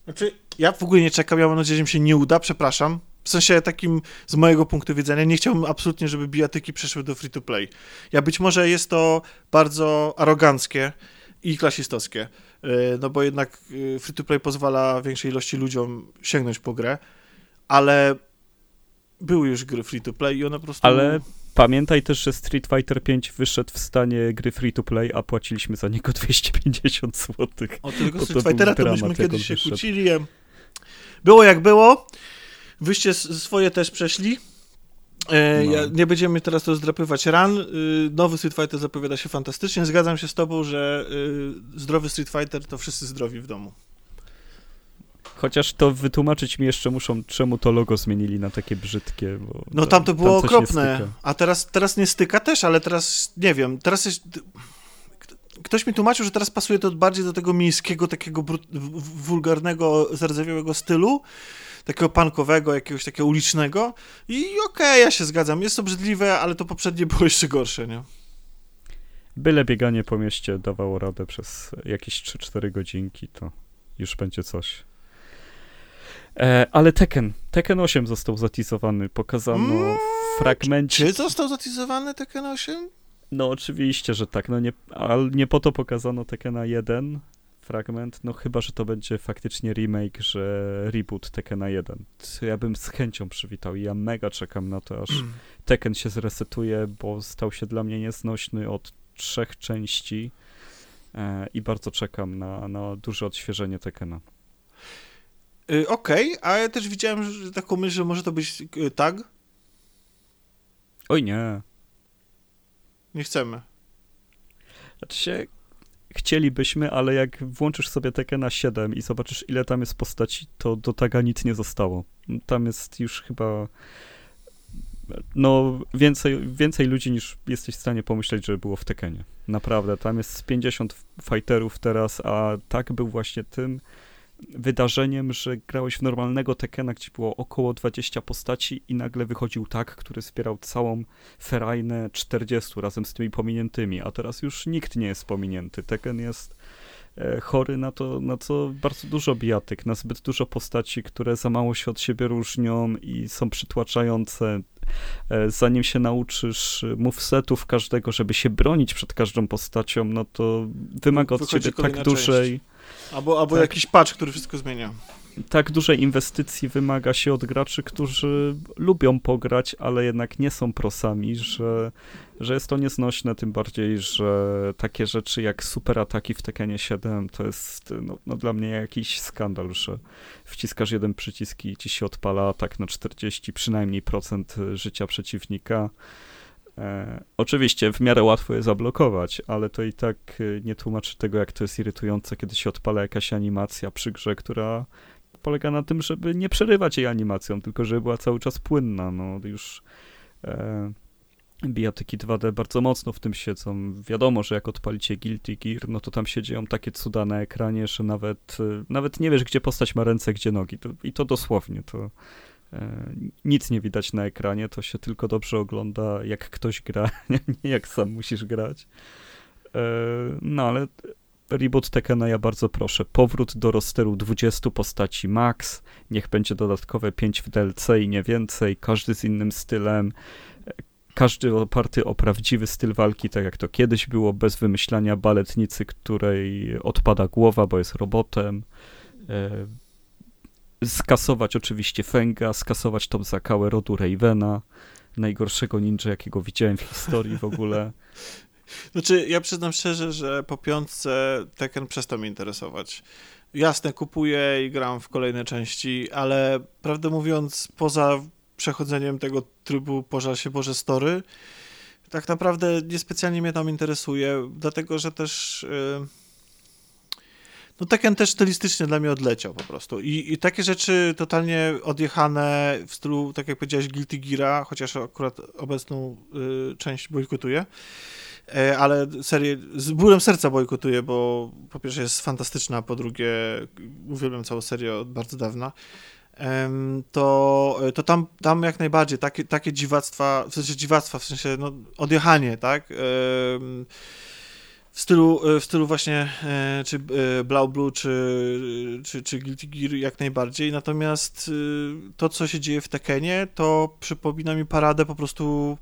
Znaczy, ja w ogóle nie czekam, ja mam nadzieję, że mi się nie uda, przepraszam. W sensie takim, z mojego punktu widzenia, nie chciałbym absolutnie, żeby bijatyki przeszły do free-to-play. Ja być może jest to bardzo aroganckie i klasistowskie, yy, no bo jednak yy, free-to-play pozwala większej ilości ludziom sięgnąć po grę, ale były już gry free-to-play i one po prostu... Ale pamiętaj też, że Street Fighter 5 wyszedł w stanie gry free to play, a płaciliśmy za niego 250 zł. O tego Bo to Street Fightera to byśmy kiedyś się wyszedł. kłócili. Było jak było. Wyście swoje też przeszli. E, No. ja, nie będziemy teraz rozdrapywać ran. Y, nowy Street Fighter zapowiada się fantastycznie. Zgadzam się z tobą, że y, zdrowy Street Fighter to wszyscy zdrowi w domu. Chociaż to wytłumaczyć mi jeszcze muszą, czemu to logo zmienili na takie brzydkie. No tam to było nie okropne. A teraz, teraz nie styka też, ale teraz nie wiem. Teraz jest. Ktoś mi tłumaczył, że teraz pasuje to bardziej do tego miejskiego, takiego wulgarnego, zardzewiałego stylu, takiego punkowego, jakiegoś takiego ulicznego. I okej, ja się zgadzam. Jest obrzydliwe, ale to poprzednie było jeszcze gorsze, nie? Byle bieganie po mieście dawało radę przez jakieś 3-4 godzinki, to już będzie coś. E, ale Tekken, Tekken 8 został zatizowany, pokazano Mm, fragmencie. Czy został zatizowany Tekken 8? No oczywiście, że tak, no nie, ale nie po to pokazano Tekkena 1 fragment, no chyba, że to będzie faktycznie remake, że reboot Tekkena 1. To ja bym z chęcią przywitał i ja mega czekam na to, aż Tekken się zresetuje, bo stał się dla mnie nieznośny od trzech części e, i bardzo czekam na, na duże odświeżenie Tekkena. Y, Okej, a ja też widziałem że taką myśl, że może to być y, tag. Oj nie, Nie chcemy. Znaczy się, chcielibyśmy, ale jak włączysz sobie Tekkena 7 i zobaczysz ile tam jest postaci, to do taga nic nie zostało. Tam jest już chyba no więcej, więcej ludzi niż jesteś w stanie pomyśleć, że było w Tekkenie. Naprawdę, tam jest z 50 fighterów teraz, a tak był właśnie tym wydarzeniem, że grałeś w normalnego Tekkena, gdzie było około 20 postaci i nagle wychodził tak, który wspierał całą ferajnę 40 razem z tymi pominiętymi, a teraz już nikt nie jest pominięty. Tekken jest e, chory na to, na co bardzo dużo bijatyk, na zbyt dużo postaci, które za mało się od siebie różnią i są przytłaczające. E, Zanim się nauczysz movesetów każdego, żeby się bronić przed każdą postacią, no to wymaga od Wychodzi ciebie tak dużej, Albo, albo Tak. jakiś patch, który wszystko zmienia. tak dużej inwestycji wymaga się od graczy, którzy lubią pograć, ale jednak nie są prosami, że, że jest to nieznośne, tym bardziej, że takie rzeczy jak super ataki w Tekkenie 7 to jest no, no dla mnie jakiś skandal, że wciskasz jeden przycisk i ci się odpala atak na 40 przynajmniej procent życia przeciwnika. E, oczywiście w miarę łatwo je zablokować, ale to i tak e, nie tłumaczy tego, jak to jest irytujące, kiedy się odpala jakaś animacja przy grze, która polega na tym, żeby nie przerywać jej animacją, tylko żeby była cały czas płynna. No już e, bijatyki 2D bardzo mocno w tym siedzą. Wiadomo, że jak odpalicie Guilty Gear, no to tam się dzieją takie cuda na ekranie, że nawet, e, nawet nie wiesz, gdzie postać ma ręce, gdzie nogi. I to dosłownie. To nic nie widać na ekranie, to się tylko dobrze ogląda, jak ktoś gra, nie jak sam musisz grać. E, no ale reboot Tekkena ja bardzo proszę. Powrót do rosteru 20 postaci max. Niech będzie dodatkowe 5 w DLC i nie więcej. Każdy z innym stylem. E, Każdy oparty o prawdziwy styl walki, tak jak to kiedyś było, bez wymyślania baletnicy, której odpada głowa, bo jest robotem. Skasować oczywiście Fenga, skasować tą zakałę rodu Ravena, najgorszego ninja, jakiego widziałem w historii w ogóle. Znaczy, ja przyznam szczerze, że po piątce Tekken przestał mnie interesować. Jasne, kupuję i gram w kolejne części, ale prawdę mówiąc, poza przechodzeniem tego trybu Pożar się Boże Story, tak naprawdę niespecjalnie mnie tam interesuje, dlatego że też... Yy no Tekken też stylistycznie dla mnie odleciał po prostu. I, I, takie rzeczy totalnie odjechane w stylu, tak jak powiedziałeś, Guilty Geara, chociaż akurat obecną y, część bojkotuję, e, ale serię z bólem serca bojkotuję, bo po pierwsze jest fantastyczna, po drugie uwielbiam całą serię od bardzo dawna to, to tam, tam jak najbardziej takie, takie dziwactwa, w sensie dziwactwa, w sensie no, odjechanie, tak? W stylu, e, w stylu właśnie e, czy e, Blau Blue, czy, czy, czy Guilty Gear jak najbardziej, natomiast to, co się dzieje w Tekenie, to przypomina mi paradę po prostu,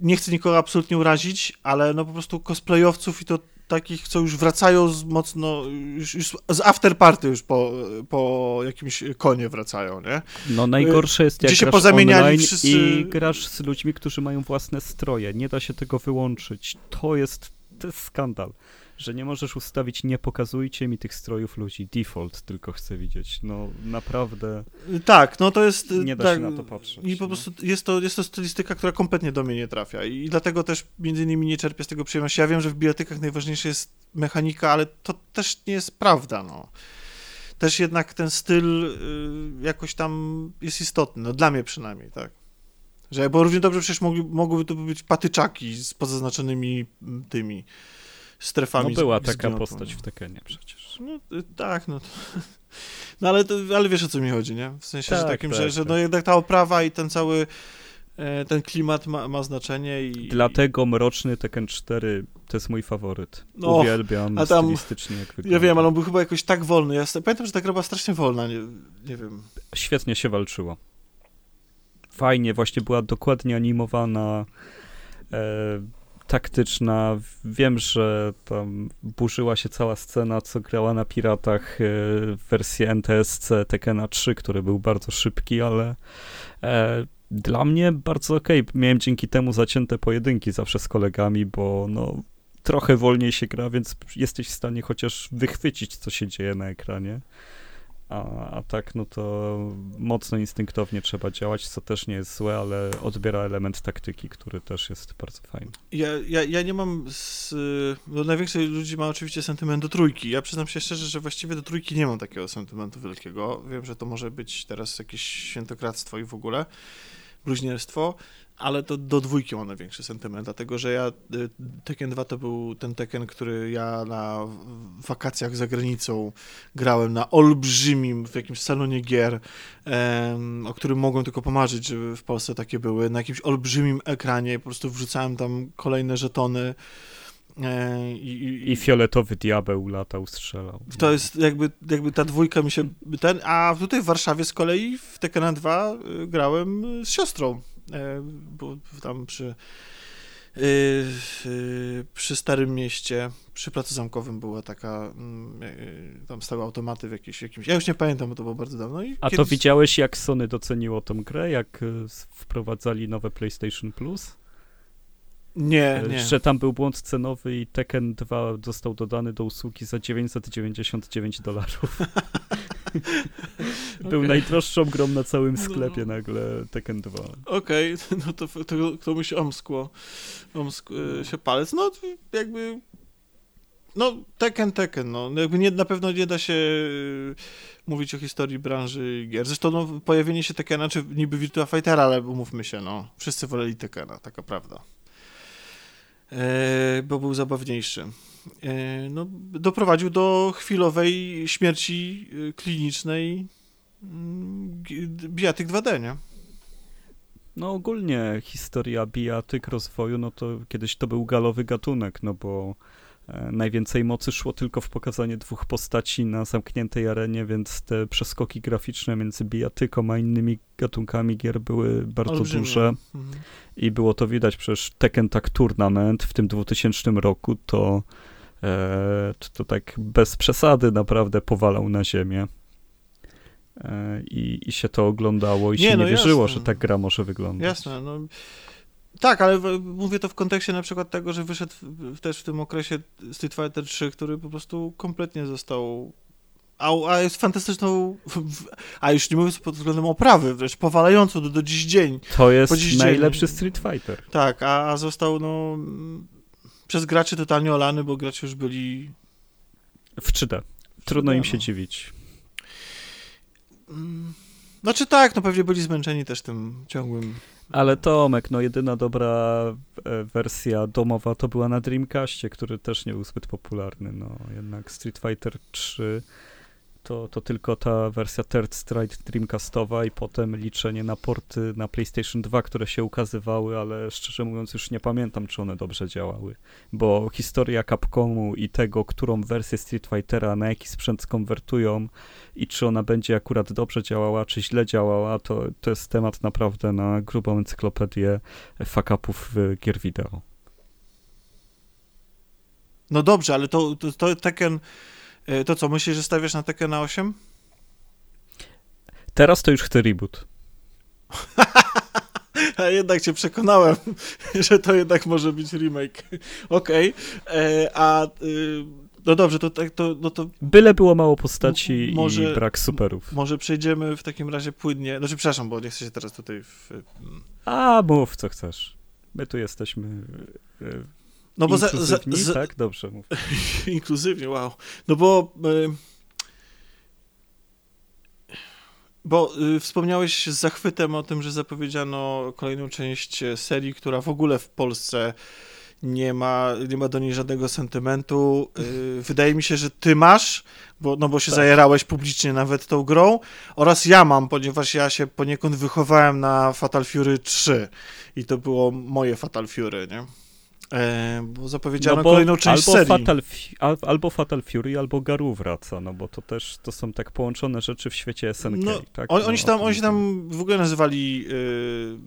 nie chcę nikogo absolutnie urazić, ale no po prostu cosplayowców i to takich, co już wracają z mocno, już, już z afterparty już po, po jakimś konie wracają, nie? No najgorsze jest jak Gdzie się pozamieniali wszyscy... i grasz z ludźmi, którzy mają własne stroje, nie da się tego wyłączyć. To jest to jest skandal, że nie możesz ustawić nie pokazujcie mi tych strojów ludzi, default tylko chcę widzieć, no naprawdę. Tak, no to jest... Nie da tak, się na to patrzeć. I po no. prostu jest to, jest to stylistyka, która kompletnie do mnie nie trafia i dlatego też między innymi nie czerpię z tego przyjemności. Ja wiem, że w bibliotekach najważniejsza jest mechanika, ale to też nie jest prawda, no też jednak ten styl y, jakoś tam jest istotny, no dla mnie przynajmniej, tak. Że, bo równie dobrze przecież mogli, mogłyby to być patyczaki z pozaznaczonymi mm, tymi strefami. No była taka postać w Tekenie przecież. No y, tak, no. To, no ale, to, ale wiesz o co mi chodzi, nie? W sensie tak, że takim, tak, że, że tak. no jednak ta oprawa i ten cały e, ten klimat ma, ma znaczenie i... Dlatego Mroczny Tekken 4 to jest mój faworyt. No, Uwielbiam a tam, stylistycznie jak wygląda. Ja wiem, ale on był chyba jakoś tak wolny. Ja pamiętam, że ta gra była strasznie wolna, nie, nie wiem. Świetnie się walczyło fajnie, właśnie była dokładnie animowana, e, taktyczna. Wiem, że tam burzyła się cała scena, co grała na Piratach e, w wersji NTSC Tekena 3, który był bardzo szybki, ale e, dla mnie bardzo okej. Okay. Miałem dzięki temu zacięte pojedynki zawsze z kolegami, bo no trochę wolniej się gra, więc jesteś w stanie chociaż wychwycić, co się dzieje na ekranie. A, a tak, no to mocno instynktownie trzeba działać, co też nie jest złe, ale odbiera element taktyki, który też jest bardzo fajny. Ja, ja, ja nie mam. Z, no najwięcej ludzi ma oczywiście sentyment do trójki. Ja przyznam się szczerze, że właściwie do trójki nie mam takiego sentymentu wielkiego. Wiem, że to może być teraz jakieś świętokradztwo i w ogóle bluźnierstwo, ale to do dwójki mam największy sentyment, dlatego że ja, y, Tekken 2 to był ten Tekken, który ja na wakacjach za granicą grałem na olbrzymim, w jakimś salonie gier, em, o którym mogłem tylko pomarzyć, żeby w Polsce takie były, na jakimś olbrzymim ekranie, po prostu wrzucałem tam kolejne żetony, e, i, i, I, fioletowy diabeł latał, strzelał. To jest jakby, jakby ta dwójka mi się ten, a tutaj w Warszawie z kolei w Tekken 2 y, grałem z siostrą bo tam przy, e, przy Starym Mieście, przy Placu Zamkowym była taka, mm, e, tam stały automaty w jakimś, jakimś ja już nie pamiętam, bo to było bardzo dawno. I A kiedyś... to widziałeś, jak Sony doceniło tą grę, jak wprowadzali nowe PlayStation Plus? Nie, nie. Że tam był błąd cenowy i Tekken 2 został dodany do usługi za 999 dolarów. Był okay. najdroższą grą na całym no. sklepie no. nagle Tekken 2. Okej, okay. no to, to, to mu się omskło, omskło e, się palec. No jakby no, Tekken, Tekken, no. Jakby nie, na pewno nie da się e, mówić o historii branży gier. Zresztą no, pojawienie się Tekkena, czy niby Virtua Fightera, ale umówmy się, no. Wszyscy woleli Tekkena, taka prawda. E, bo był zabawniejszy. E, no, doprowadził do chwilowej śmierci e, klinicznej mm, bijatyk 2D, nie? No ogólnie historia bijatyk rozwoju, no to kiedyś to był galowy gatunek, no bo najwięcej mocy szło tylko w pokazanie dwóch postaci na zamkniętej arenie, więc te przeskoki graficzne między bijatyką a innymi gatunkami gier były bardzo Olbrzymie. duże mhm. i było to widać, przecież Tekken Tag Tournament w tym 2000 roku to e, to tak bez przesady naprawdę powalał na ziemię. E, i, I się to oglądało i nie, się no nie wierzyło, jasne. że ta gra może wyglądać. Jasne, no. Tak, ale w, mówię to w kontekście na przykład tego, że wyszedł w, też w tym okresie Street Fighter 3, który po prostu kompletnie został a, a jest fantastyczną, a już nie mówiąc pod względem oprawy, wręcz powalającą do, do dziś dzień. To jest najlepszy dzień. Street Fighter. Tak, a, a został no przez graczy totalnie olany, bo gracze już byli... W 3D. Trudno im się no. dziwić. Mm, znaczy tak, no pewnie byli zmęczeni też tym ciągłym ale Tomek, no jedyna dobra e, wersja domowa to była na Dreamcastie, który też nie był zbyt popularny. No jednak Street Fighter 3 to, to tylko ta wersja Third Strike Dreamcastowa i potem liczenie na porty na PlayStation 2, które się ukazywały, ale szczerze mówiąc już nie pamiętam, czy one dobrze działały, bo historia Capcomu i tego, którą wersję Street Fightera na jaki sprzęt skonwertują i czy ona będzie akurat dobrze działała, czy źle działała, to, to jest temat naprawdę na grubą encyklopedię fuck-upów gier wideo. No dobrze, ale to, to, to Tekken E, to co, myślisz, że stawiasz na Tekken na 8? Teraz to już chcę reboot. A jednak cię przekonałem, że to jednak może być remake. Okej. Okay. E, a y, no dobrze, to tak to, no to. Byle było mało postaci może, i brak superów. Może przejdziemy w takim razie płynnie. Znaczy, przepraszam, bo nie chcę się teraz tutaj. W... A, mów co chcesz. My tu jesteśmy y, no bo za, za, za, tak? Dobrze mów. inkluzywnie, wow. No bo... Y, bo y, wspomniałeś z zachwytem o tym, że zapowiedziano kolejną część serii, która w ogóle w Polsce nie ma, nie ma do niej żadnego sentymentu. Y, wydaje mi się, że ty masz, bo, no bo się tak. zajerałeś publicznie nawet tą grą, oraz ja mam, ponieważ ja się poniekąd wychowałem na Fatal Fury 3 i to było moje Fatal Fury, nie? E, bo zapowiedziano no bo kolejną część albo serii. Fatal, albo Fatal Fury, albo Garu wraca, no bo to też to są tak połączone rzeczy w świecie SNK, no, tak? On, no, oni, się tam, oni się tam w ogóle nazywali yy,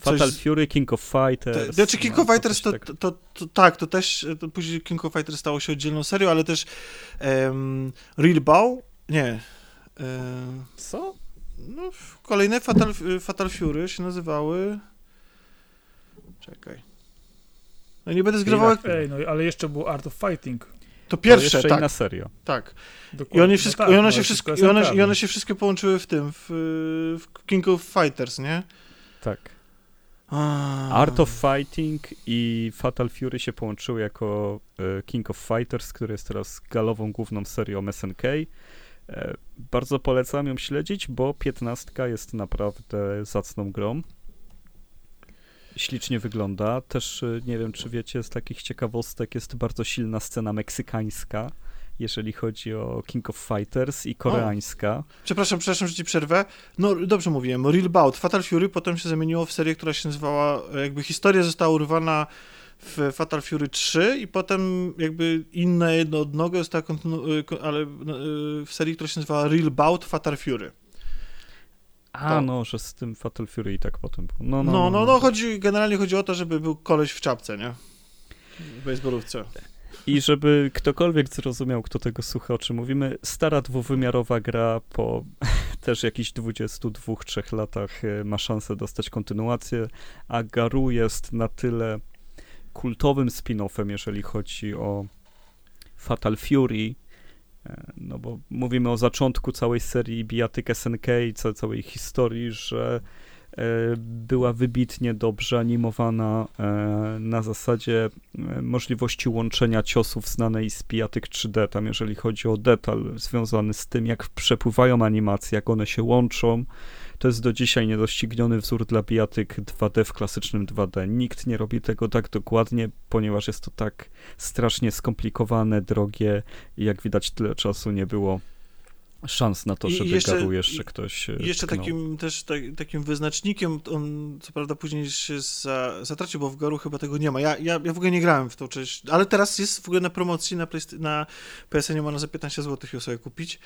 Fatal Fury, King of Fighters. Te, znaczy King no, of Fighters to, tak. To, to, to, tak, to też, to później King of Fighters stało się oddzielną serią, ale też um, Real Bow, nie. Co? No, kolejne Fatal, Fatal Fury się nazywały czekaj. No nie będę zgrywał... Ej, no ale jeszcze był Art of Fighting. To pierwsze, to jeszcze tak. inna seria. Tak. Dokładnie. I one, wszystko, no tak, i, one no się wszystko, i, one, I one się wszystkie połączyły w tym, w, w King of Fighters, nie? Tak. Art of Fighting i Fatal Fury się połączyły jako e, King of Fighters, który jest teraz galową główną serią SNK. E, bardzo polecam ją śledzić, bo 15 jest naprawdę zacną grą ślicznie wygląda. Też y, nie wiem, czy wiecie, z takich ciekawostek jest bardzo silna scena meksykańska, jeżeli chodzi o King of Fighters i koreańska. O. Przepraszam, przepraszam, że ci przerwę. No, dobrze mówiłem. Real Bout, Fatal Fury potem się zamieniło w serię, która się nazywała, jakby historia została urwana w Fatal Fury 3 i potem jakby inne jedno odnoga została kontynu- y, ale y, w serii, która się nazywała Real Bout Fatal Fury. A, to... no, że z tym Fatal Fury i tak potem było. No, no, no, no, no, no chodzi, generalnie chodzi o to, żeby był koleś w czapce, nie? W baseballówce. I żeby ktokolwiek zrozumiał, kto tego słucha, o czym mówimy, stara dwuwymiarowa gra po też jakichś 22-3 latach e, ma szansę dostać kontynuację, a Garu jest na tyle kultowym spin-offem, jeżeli chodzi o Fatal Fury, E, no bo mówimy o zaczątku całej serii bijatyk SNK i całej historii, że e, była wybitnie dobrze animowana e, na zasadzie możliwości łączenia ciosów znanej z bijatyk 3D, tam jeżeli chodzi o detal związany z tym, jak przepływają animacje, jak one się łączą, to jest do dzisiaj niedościgniony wzór dla bijatyk 2D w klasycznym 2D. Nikt nie robi tego tak dokładnie, ponieważ jest to tak strasznie skomplikowane, drogie i jak widać tyle czasu nie było szans na to, żeby jeszcze, Garu jeszcze ktoś I jeszcze takim też tak, takim wyznacznikiem, on co prawda później się za, zatracił, bo w Garu chyba tego nie ma. Ja, ja, ja w ogóle nie grałem w tą część, ale teraz jest w ogóle na promocji na, na PSN można za 15 zł ją sobie kupić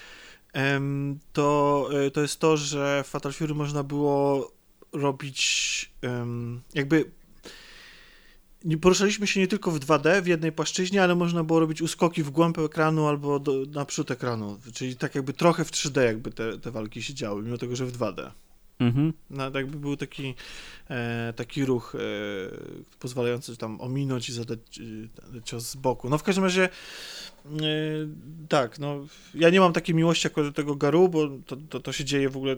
to, e, to jest to, że w Fatal Fury można było robić jakby poruszaliśmy się nie tylko w 2D, w jednej płaszczyźnie, ale można było robić uskoki w głąb ekranu albo do, naprzód ekranu, czyli tak jakby trochę w 3D jakby te, te walki się działy, mimo tego, że w 2D. Mhm. No, jakby był taki, e, taki ruch e, pozwalający tam ominąć i zadać e, cios z boku. No w każdym razie e, tak, no ja nie mam takiej miłości jako do tego Garu, bo to, to, to się dzieje w ogóle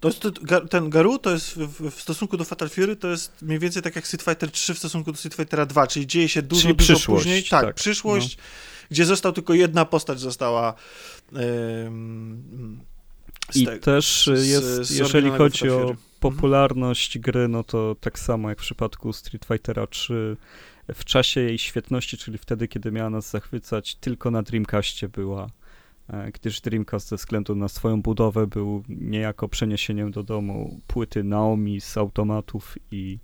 to jest, to, ten Garu to jest w, w, stosunku do Fatal Fury to jest mniej więcej tak jak Street Fighter 3 w stosunku do Street Fightera 2, czyli dzieje się dużo, czyli dużo później. Tak, tak przyszłość, no. gdzie został tylko jedna postać została i te, też jest, z, jeżeli chodzi o popularność mhm. gry, no to tak samo jak w przypadku Street Fightera 3, w czasie jej świetności, czyli wtedy, kiedy miała nas zachwycać, tylko na Dreamcastie była, e, gdyż Dreamcast ze względu na swoją budowę był niejako przeniesieniem do domu płyty Naomi z automatów i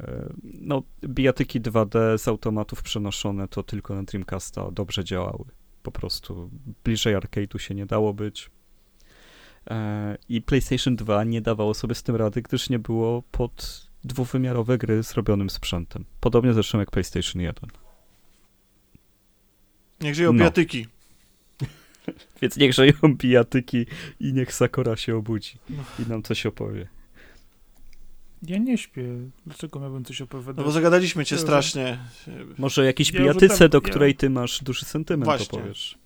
e, no, bijatyki 2D z automatów przenoszone to tylko na Dreamcasta dobrze działały. Po prostu bliżej arcade'u się nie dało być. E, I PlayStation 2 nie dawało sobie z tym rady, gdyż nie było pod dwuwymiarowe gry zrobionym sprzętem. Podobnie zresztą jak PlayStation 1. Niech żyją no. bijatyki. Więc niech żyją bijatyki i niech Sakura się obudzi i nam coś opowie. Ja nie śpię. Dlaczego miałbym coś opowiadać? No bo zagadaliśmy cię ja strasznie. Może jakiś ja bijatyce, do której ty masz duży sentyment, Właśnie. opowiesz.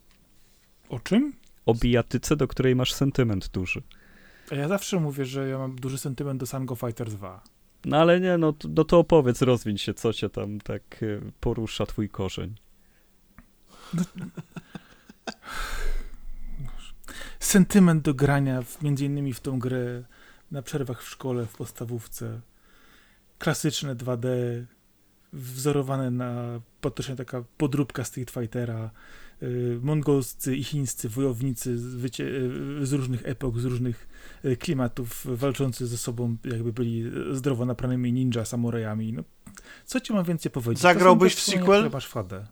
O czym? O bijatyce, do której masz sentyment duży. Ja zawsze mówię, że ja mam duży sentyment do Sango Fighter 2. No ale nie, no, no to opowiedz, rozwiń się, co cię tam tak e, porusza, twój korzeń. No, sentyment do grania, w, między innymi w tą grę na przerwach w szkole, w podstawówce. Klasyczne 2D, wzorowane na praktycznie taka podróbka Street Fightera, y, mongolscy i chińscy wojownicy z, y, różnych epok, z różnych y, klimatów, walczący ze sobą, jakby byli zdrowo naprawionymi ninja, samurajami. No, co ci mam więcej powiedzieć? Zagrałbyś w sequel? Masz fadę.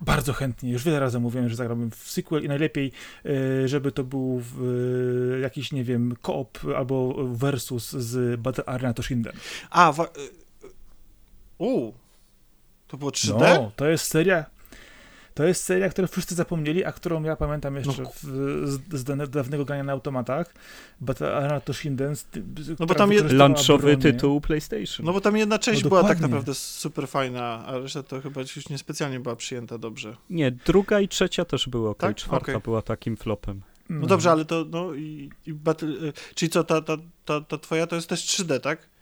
Bardzo chętnie. Już wiele razy mówiłem, że zagrałbym w sequel i najlepiej, żeby to był jakiś, nie wiem, koop albo versus z Battle Arena Toshinden. A, u, to było 3D? No, to jest seria. To jest seria, którą wszyscy zapomnieli, a którą ja pamiętam jeszcze no. w, z, z, dawnego grania na automatach. Battle Arena Toshinden. No bo tam jest lunchowy tytuł PlayStation. No bo tam jedna część no, była tak naprawdę super fajna, a reszta to chyba już niespecjalnie była przyjęta dobrze. Nie, druga i trzecia też były ok, tak? czwarta okay. była takim flopem. No, no dobrze, ale to, no i, i battle, y, czyli co, ta, ta, ta, ta twoja to jest też 3D, tak?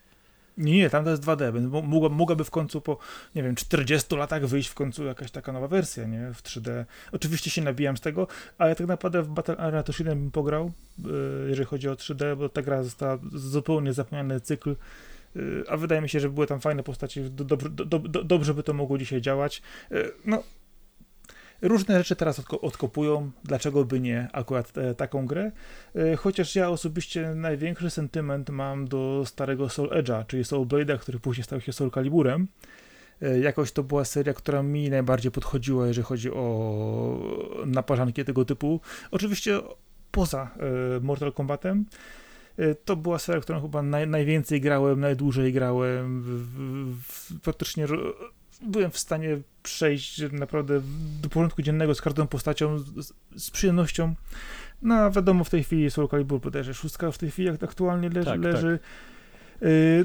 Nie, nie, tam to jest 2D, więc mogła, mogłaby w końcu po, nie wiem, 40 latach wyjść w końcu jakaś taka nowa wersja, nie, w 3D. Oczywiście się nabijam z tego, ale tak naprawdę w Battle Arena to 7 bym pograł, yy, jeżeli chodzi o 3D, bo ta gra została zupełnie zapomniany cykl, yy, a wydaje mi się, że były tam fajne postacie, do, do, do, dobrze by to mogło dzisiaj działać. Yy, no, Różne rzeczy teraz odkopują, dlaczego by nie akurat e, taką grę, e, chociaż ja osobiście największy sentyment mam do starego Soul Edge'a, czyli Soul Blade'a, który później stał się Soul Caliburem. E, jakoś to była seria, która mi najbardziej podchodziła, jeżeli chodzi o naparzanki tego typu. Oczywiście poza Mortal Kombatem. To była seria, którą chyba naj, najwięcej grałem, najdłużej grałem. W, w, w, praktycznie byłem w stanie przejść naprawdę do porządku dziennego z każdą postacią z, z przyjemnością. No wiadomo, w tej chwili Soul Calibur bodajże szóstka w tej chwili aktualnie leży. Tak, leży. Tak.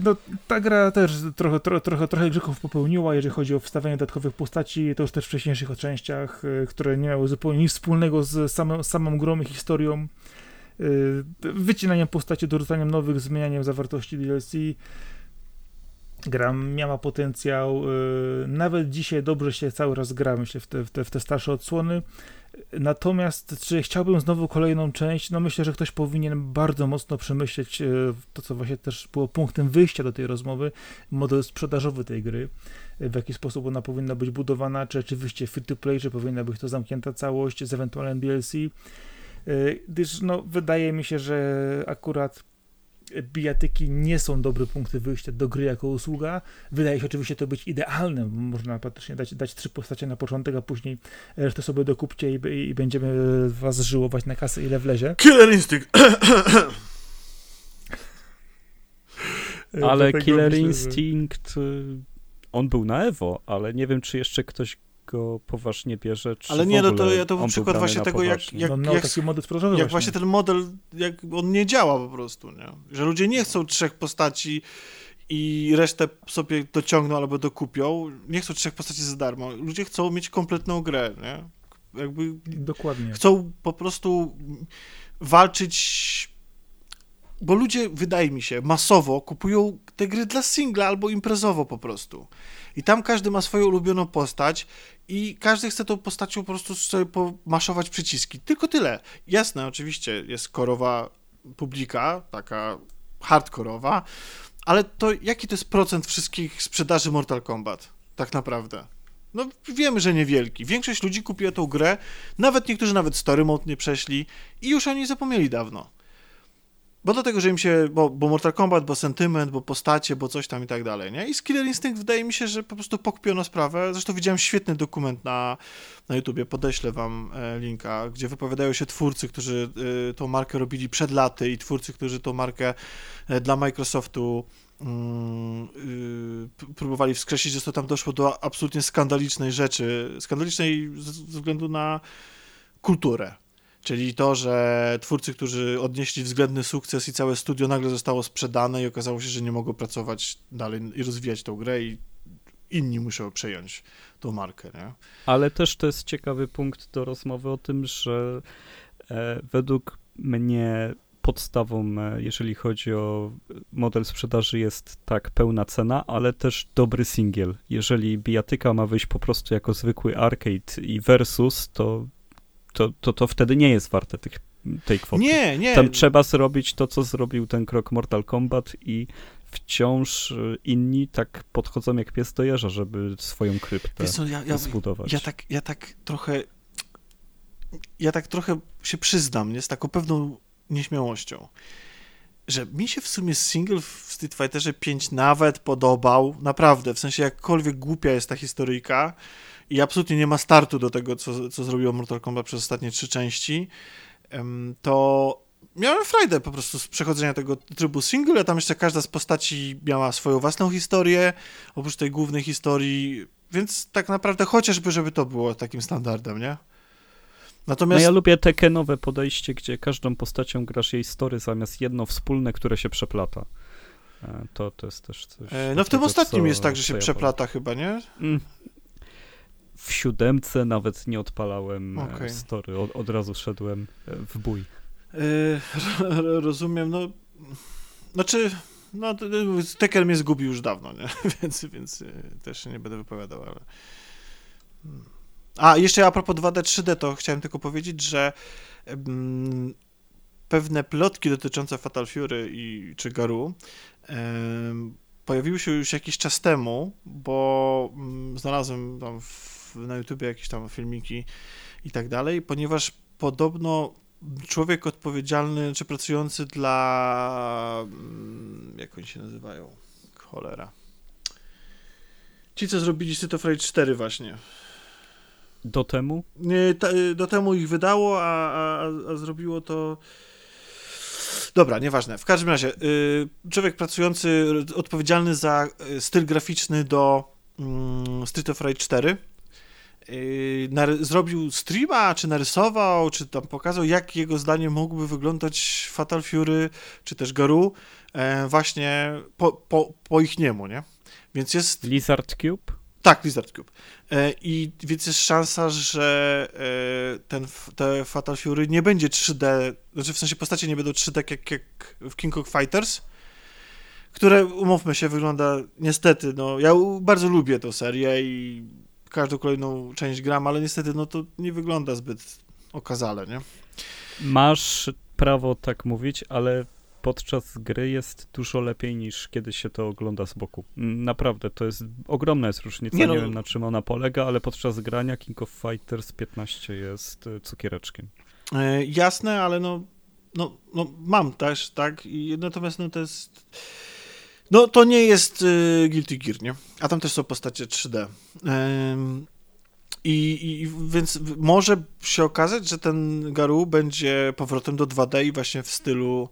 No, ta gra też trochę, trochę, trochę, trochę grzechów popełniła, jeżeli chodzi o wstawianie dodatkowych postaci, to już też w wcześniejszych częściach, y, które nie miały zupełnie nic wspólnego z samą, samą grą i historią. Y, wycinaniem postaci, dorzucaniem nowych, zmienianiem zawartości DLC. Gra miała potencjał, y, nawet dzisiaj dobrze się cały raz gra, myślę, w te, w te, w te starsze odsłony. Natomiast, czy chciałbym znowu kolejną część? No myślę, że ktoś powinien bardzo mocno przemyśleć y, to, co właśnie też było punktem wyjścia do tej rozmowy, model sprzedażowy tej gry, w jaki sposób ona powinna być budowana, czy rzeczywiście free to play, czy powinna być to zamknięta całość z ewentualnym DLC. Y, gdyż no, wydaje mi się, że akurat bijatyki nie są dobre punkty wyjścia do gry jako usługa. Wydaje się oczywiście to być idealne. Można praktycznie dać, dać trzy postacie na początek, a później resztę sobie dokupcie i, i będziemy was żyłować na kasę ile wlezie. Killer Instinct! ale Killer myślę, Instinct, że... on był na Evo, ale nie wiem, czy jeszcze ktoś go poważnie bierze, czy Ale nie, w no to ja to był przykład właśnie tego, jak, poważnie. jak, no, no jak, taki model sprzedażowy jak właśnie. właśnie ten model, jak on nie działa po prostu, nie? Że ludzie nie chcą trzech postaci i resztę sobie dociągną albo dokupią. Nie chcą trzech postaci za darmo. Ludzie chcą mieć kompletną grę, nie? Jakby Dokładnie. chcą po prostu walczyć, bo ludzie, wydaje mi się, masowo kupują te gry dla singla albo imprezowo po prostu. I tam każdy ma swoją ulubioną postać i każdy chce tą postacią po prostu sobie pomaszować przyciski. Tylko tyle. Jasne, oczywiście jest korowa publika, taka hardkorowa, ale to jaki to jest procent wszystkich sprzedaży Mortal Kombat? Tak naprawdę. No wiemy, że niewielki. Większość ludzi kupiła tą grę, nawet niektórzy nawet story mode nie przeszli i już o niej zapomnieli dawno. Bo dlatego, że im się, bo, bo Mortal Kombat, bo sentyment, bo postacie, bo coś tam i tak dalej, nie? I z Killer Instinct wydaje mi się, że po prostu pokpiono sprawę. Zresztą widziałem świetny dokument na, na YouTubie, podeślę wam e, linka, gdzie wypowiadają się twórcy, którzy e, tą markę robili przed laty i twórcy, którzy tą markę e, dla Microsoftu mm, y, p- próbowali wskreślić, że to tam doszło do absolutnie skandalicznej rzeczy, skandalicznej ze względu na kulturę. Czyli to, że twórcy, którzy odnieśli względny sukces i całe studio nagle zostało sprzedane i okazało się, że nie mogą pracować dalej i rozwijać tą grę i inni muszą przejąć tą markę, nie? Ale też to jest ciekawy punkt do rozmowy o tym, że e, według mnie podstawą, e, jeżeli chodzi o model sprzedaży, jest tak pełna cena, ale też dobry singiel. Jeżeli bijatyka ma wyjść po prostu jako zwykły arcade i versus, to to, to, to wtedy nie jest warte tych, tej kwoty. Nie, nie. Tam trzeba zrobić to, co zrobił ten krok Mortal Kombat i wciąż y, inni tak podchodzą jak pies do jeża, żeby swoją kryptę co, ja, ja, zbudować. ja, tak, ja tak trochę ja tak trochę się przyznam, nie, z taką pewną nieśmiałością, że mi się w sumie single w Street Fighterze 5 nawet podobał, naprawdę, w sensie jakkolwiek głupia jest ta historyjka i absolutnie nie ma startu do tego, co, co zrobiło Mortal Kombat przez ostatnie trzy części, to miałem frajdę po prostu z przechodzenia tego trybu single, a tam jeszcze każda z postaci miała swoją własną historię, oprócz tej głównej historii, więc tak naprawdę chociażby, żeby to było takim standardem, nie? No Natomiast ja lubię takie nowe podejście, gdzie każdą postacią grasz jej story zamiast jedno wspólne, które się przeplata. E, To, to jest też coś. e, no w tym ostatnim co- jest tak, że się ja przeplata chyba, nie? Mm. W siódemce nawet nie odpalałem Okej. okay. story, od, od razu szedłem e, w bój. Yy, rozumiem, no. Znaczy, no, t- t- Tekken mnie zgubił już dawno, nie? więc, więc yy, też się nie będę wypowiadał, ale. Hmm. A, jeszcze a propos 2D, 3D, to chciałem tylko powiedzieć, że mm, pewne plotki dotyczące Fatal Fury i czy Garu em, pojawiły się już jakiś czas temu, bo mm, znalazłem tam w, na YouTubie jakieś tam filmiki i tak dalej, ponieważ podobno człowiek odpowiedzialny, czy pracujący dla. mm, Jak oni się nazywają? Cholera. Ci, co zrobili Street of Rage 4 właśnie. Do temu Nie, do temu ich wydało, a, a, a zrobiło to. Dobra, nieważne. W każdym razie, y, człowiek pracujący, odpowiedzialny za y, styl graficzny do mm, Street of Rage 4 y, nary- zrobił streama, czy narysował, czy tam pokazał, jak jego zdaniem mógłby wyglądać Fatal Fury, czy też Garu, e, właśnie po, po, po ich niemu, nie? Więc jest Lizard Cube? tak, Lizard Cube. E, I więc jest szansa, że e, ten, te Fatal Fury nie będzie 3D, znaczy w sensie postacie nie będą 3D jak, jak w King Kong Fighters, które, umówmy się, wygląda niestety, no, ja bardzo lubię tę serię i każdą kolejną część gram, ale niestety, no to nie wygląda zbyt okazale, nie? Masz prawo tak mówić, ale podczas gry jest dużo lepiej niż kiedy się to ogląda z boku. Mm, Naprawdę, to jest ogromna jest różnica. Nie Nie, no. wiem na czym ona polega, ale podczas grania King of Fighters 15 jest e, cukiereczkiem. E, jasne, ale no, no, no mam też, tak, i natomiast no to jest, no to nie jest y, Guilty Gear, nie? A tam też są postacie 3D. Ym, i, I więc może się okazać, że ten Garu będzie powrotem do 2D i właśnie w stylu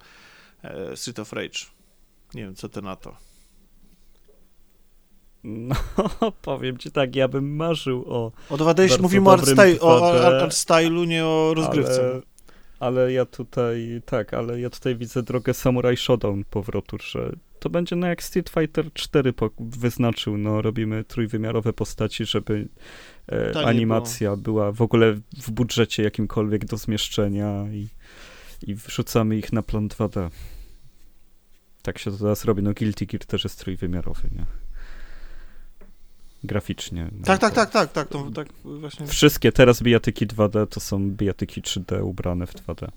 e, Street of Rage. Nie wiem, co ty na to. No, powiem ci tak, ja bym marzył o. O 2D mówimy o art, style, o art stylu, nie o rozgrywce. Ale, ale, ja tutaj, tak, ale ja tutaj widzę drogę Samurai Shodown powrotu, że to będzie no jak Street Fighter 4 wyznaczył, no robimy trójwymiarowe postaci, żeby e, animacja było. była w ogóle w budżecie jakimkolwiek do zmieszczenia i, i wrzucamy ich na plan 2D. Tak się to teraz robi, no Guilty Gear też jest trójwymiarowy, nie? Graficznie. No tak, tak, tak, tak, tak, to, tak właśnie. Wszystkie teraz bijatyki 2D to są bijatyki 3D ubrane w 2D.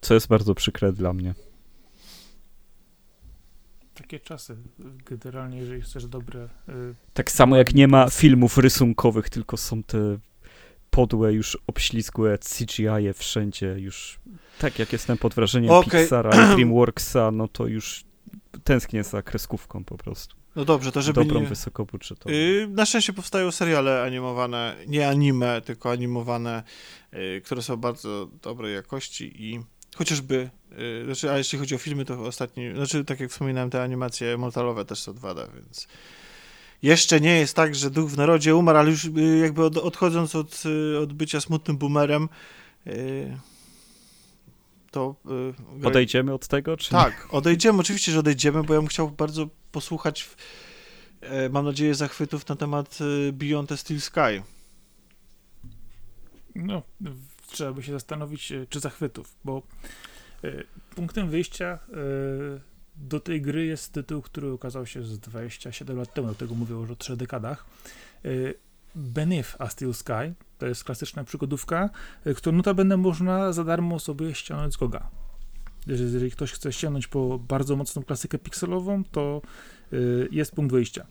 Co jest bardzo przykre dla mnie. Takie czasy. Generalnie, jeżeli chcesz dobre. Y, tak samo jak nie ma filmów rysunkowych, tylko są te podłe, już obślizgłe CGI -e wszędzie, już tak jak jestem pod wrażeniem okay. Pixara i DreamWorksa, no to już tęsknię za kreskówką po prostu. No dobrze, to żeby Dobrą, nie... wysokobudżetową. Yy, na szczęście powstają seriale animowane, nie anime, tylko animowane, yy, które są bardzo dobrej jakości i chociażby, yy, znaczy, a jeśli chodzi o filmy, to ostatni, znaczy tak jak wspominałem, te animacje mortalowe też są 2D, więc jeszcze nie jest tak, że duch w narodzie umarł, ale już yy, jakby od, odchodząc od, yy, od bycia smutnym boomerem, yy, to... Yy, odejdziemy od tego, czy Tak, odejdziemy, oczywiście, że odejdziemy, bo ja bym chciał bardzo posłuchać, w, e, mam nadzieję, zachwytów na temat e, Beyond the Steel Sky. No, trzeba by się zastanowić, e, czy zachwytów, bo punktem wyjścia do tej gry jest tytuł, który ukazał się z 27 lat temu, dlatego mówię już o trzech dekadach. Beneath a Steel Sky. To jest klasyczna przygodówka, y, którą notabene można za darmo sobie ściągnąć z Goga. Jeżeli ktoś chce ściągnąć po bardzo mocną klasykę pikselową, to y, jest punkt wyjścia.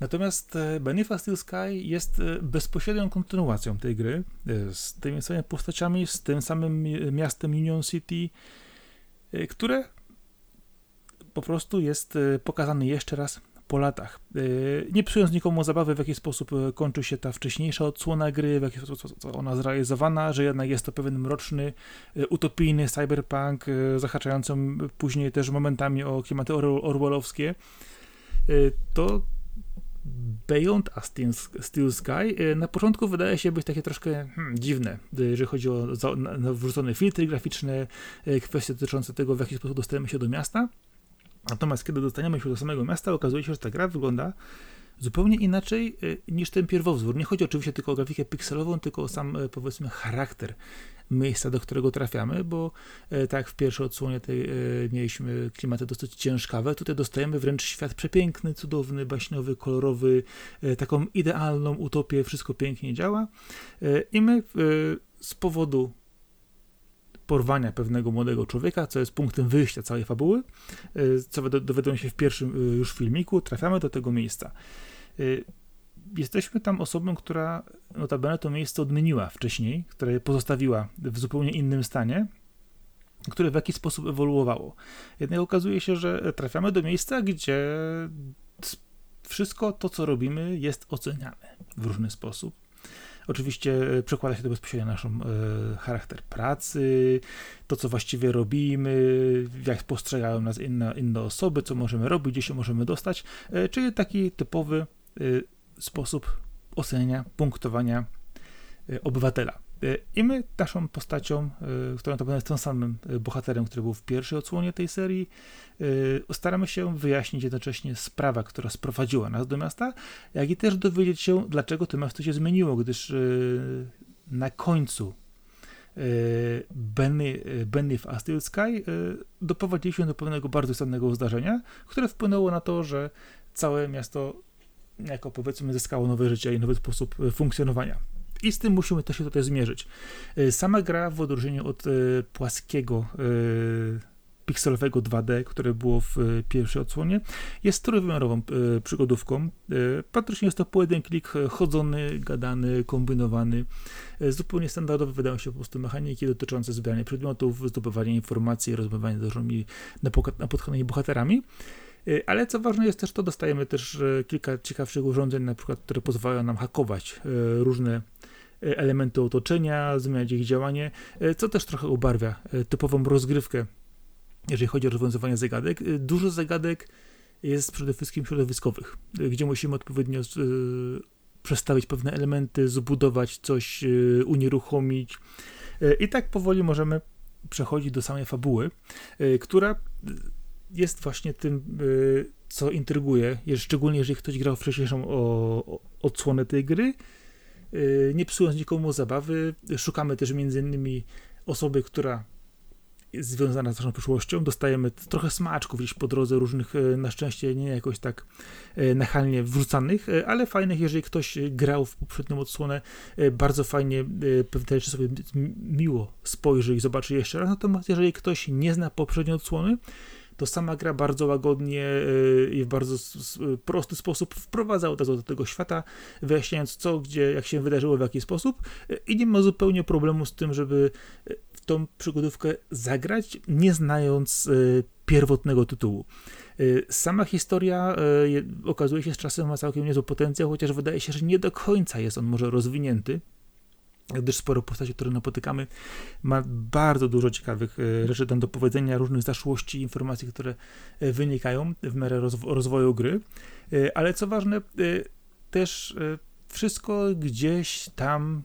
Natomiast y, Beneath a Steel Sky jest bezpośrednią kontynuacją tej gry, z tymi samymi postaciami, z tym samym miastem Union City, które po prostu jest pokazany jeszcze raz po latach. Y, nie psując nikomu zabawy, w jaki sposób y, kończy się ta wcześniejsza odsłona gry, w jaki sposób ona zrealizowana, że jednak jest to pewien mroczny, y, utopijny cyberpunk, zahaczający później też momentami o klimaty orwellowskie, to Beyond a Steel Sky na początku wydaje się być takie troszkę hmm, dziwne, jeżeli chodzi o wrzucone filtry graficzne, kwestie dotyczące tego, w jaki sposób dostajemy się do miasta. Natomiast kiedy dostaniemy się do samego miasta, okazuje się, że ta gra wygląda zupełnie inaczej y, niż ten pierwowzór. Nie chodzi oczywiście tylko o grafikę pikselową, tylko o sam, y, powiedzmy, charakter miejsca, do którego trafiamy, bo y, tak w pierwszej odsłonie tej mieliśmy klimaty dosyć ciężkawe, tutaj dostajemy wręcz świat przepiękny, cudowny, baśniowy, kolorowy, taką idealną utopię, wszystko pięknie działa i my z powodu porwania pewnego młodego człowieka, co jest punktem wyjścia całej fabuły, y, co dowiadują się w pierwszym y, już filmiku, trafiamy do tego miejsca. Y, jesteśmy tam osobą, która notabene to miejsce odmieniła wcześniej, które pozostawiła w zupełnie innym stanie, które w jakiś sposób ewoluowało. Jednak okazuje się, że trafiamy do miejsca, gdzie wszystko to, co robimy, jest oceniane w różny sposób. Oczywiście e, przekłada się to bezpośrednio na nasz e, charakter pracy, to co właściwie robimy, jak postrzegają nas inne, inne osoby, co możemy robić, gdzie się możemy dostać, e, czyli taki typowy sposób oceniania, punktowania obywatela. I my naszą postacią, która to jest tym samym bohaterem, który był w pierwszej odsłonie tej serii, staramy się wyjaśnić jednocześnie sprawę, która sprowadziła nas do miasta, jak i też dowiedzieć się, dlaczego to miasto się zmieniło, gdyż na końcu Benny, Benny w Astral Sky doprowadziliśmy do pewnego bardzo istotnego zdarzenia, które wpłynęło na to, że całe miasto jako powiedzmy zyskało nowe życie i nowy sposób funkcjonowania. I z tym musimy też się tutaj zmierzyć. E, sama gra w odróżnieniu od e, płaskiego e, pikselowego 2D, które było w pierwszej odsłonie, jest trójwymiarową przygodówką. Praktycznie jest to pojedynek klik chodzony, gadany, kombinowany. Zupełnie standardowe wydają się po prostu mechaniki dotyczące zbierania przedmiotów, zdobywania informacji, rozmawiania z różnymi napotkanymi bohaterami. Ale co ważne jest też to, dostajemy też kilka ciekawszych urządzeń, na przykład, które pozwalają nam hakować różne elementy otoczenia, zmieniać ich działanie, co też trochę ubarwia typową rozgrywkę jeżeli chodzi o rozwiązywanie zagadek. Dużo zagadek jest przede wszystkim środowiskowych, gdzie musimy odpowiednio przestawić pewne elementy, zbudować coś, unieruchomić. I tak powoli możemy przechodzić do samej fabuły, która jest właśnie tym, co intryguje, szczególnie jeżeli ktoś grał wcześniejszą odsłonę tej gry, nie psując nikomu zabawy. Szukamy też między innymi osoby, która jest związana z naszą przyszłością. Dostajemy trochę smaczków gdzieś po drodze, różnych, e, na szczęście nie jakoś tak e, nachalnie wrzucanych, ale fajnych, jeżeli ktoś grał w poprzednią odsłonę, bardzo fajnie pewne rzeczy sobie miło spojrzy i zobaczy jeszcze raz. Natomiast jeżeli ktoś nie zna poprzedniej odsłony, to sama gra bardzo łagodnie i w bardzo prosty sposób wprowadza od razu do tego świata, wyjaśniając co, gdzie, jak się wydarzyło, w jaki sposób i nie ma zupełnie problemu z tym, żeby tą przygodówkę zagrać, nie znając y, pierwotnego tytułu. Y, sama historia y, okazuje się z czasem ma całkiem niezły potencjał, chociaż wydaje się, że nie do końca jest on może rozwinięty gdyż sporo postaci, które napotykamy, ma bardzo dużo ciekawych rzeczy tam do powiedzenia, różnych zaszłości, informacji, które wynikają w miarę rozwoju gry, ale co ważne, też wszystko gdzieś tam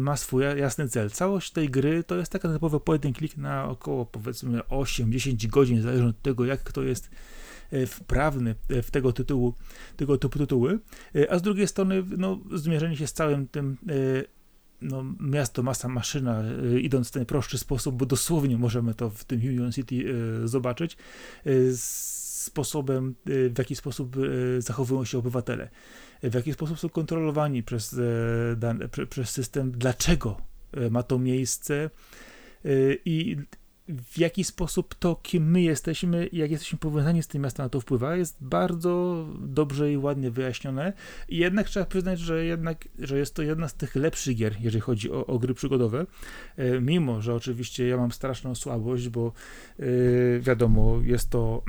ma swój jasny cel. Całość tej gry to jest taka typowy pojedyn klik na około powiedzmy 8-10 godzin, zależnie od tego, jak kto jest wprawny w tego tytułu, tego typu tytuły, a z drugiej strony no, zmierzenie się z całym tym no, miasto, masa, maszyna, idąc w ten prostszy sposób, bo dosłownie możemy to w tym Union City zobaczyć, sposobem, w jaki sposób zachowują się obywatele w jaki sposób są kontrolowani przez, e, przez system, dlaczego e, ma to miejsce i w jaki sposób to, kim my jesteśmy jak jesteśmy powiązani z tym miastem na to wpływa, jest bardzo dobrze i ładnie wyjaśnione. I jednak trzeba przyznać, że jednak, że jest to jedna z tych lepszych gier, jeżeli chodzi o, o gry przygodowe. Mimo, że oczywiście ja mam straszną słabość, bo wiadomo, jest to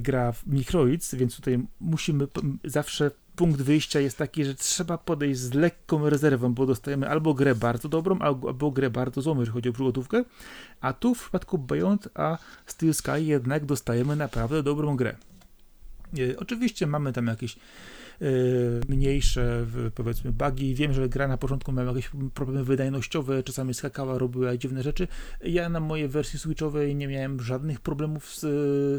gra w Microids, więc tutaj musimy zawsze punkt wyjścia jest taki, że trzeba podejść z lekką rezerwą, bo dostajemy albo grę bardzo dobrą, albo grę bardzo złą, jeżeli chodzi o przygotówkę, a tu w przypadku Beyond a Steel Sky jednak dostajemy naprawdę dobrą grę. E, oczywiście mamy tam jakieś mniejsze, powiedzmy, bugi. Wiem, że gra na początku miała jakieś problemy wydajnościowe, czasami skakała, robiła dziwne rzeczy. Ja na mojej wersji switchowej nie miałem żadnych problemów z,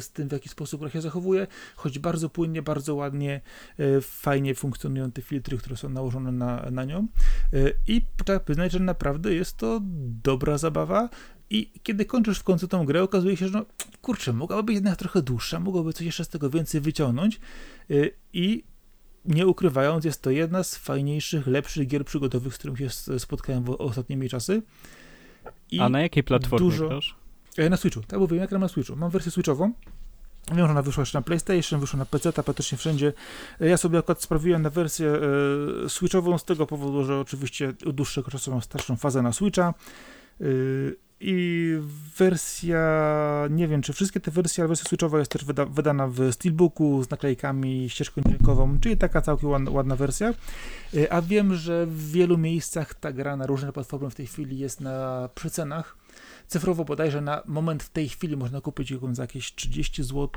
z tym, w jaki sposób gra się zachowuje, choć bardzo płynnie, bardzo ładnie, e, fajnie funkcjonują te filtry, które są nałożone na, na nią. E, I trzeba przyznać, że naprawdę jest to dobra zabawa. I kiedy kończysz w końcu tą grę, okazuje się, że no, kurczę, mogłaby być jednak trochę dłuższa, mogłoby coś jeszcze z tego więcej wyciągnąć. I nie ukrywając, jest to jedna z fajniejszych, lepszych gier przygodowych, z którymi się spotkałem w ostatnimi czasy. I A na jakiej platformie dużo... grasz? E, na Switchu, tak mówię, ja gram na Switchu. Mam wersję Switchową. Wiem, że ona wyszła jeszcze na PlayStation, wyszła na PC, praktycznie wszędzie. E, ja sobie akurat sprawiłem na wersję e, Switchową z tego powodu, że oczywiście od dłuższego czasu mam starszą fazę na Switcha. I wersja, nie wiem czy wszystkie te wersje, ale wersja switchowa jest też wyda, wydana w steelbooku z naklejkami, ścieżką dźwiękową, czyli taka całkiem ładna, ładna wersja. E, a wiem, że w wielu miejscach ta gra na różne platformy w tej chwili jest na przecenach Cyfrowo bodajże na moment w tej chwili można kupić ją za jakieś 30 zł,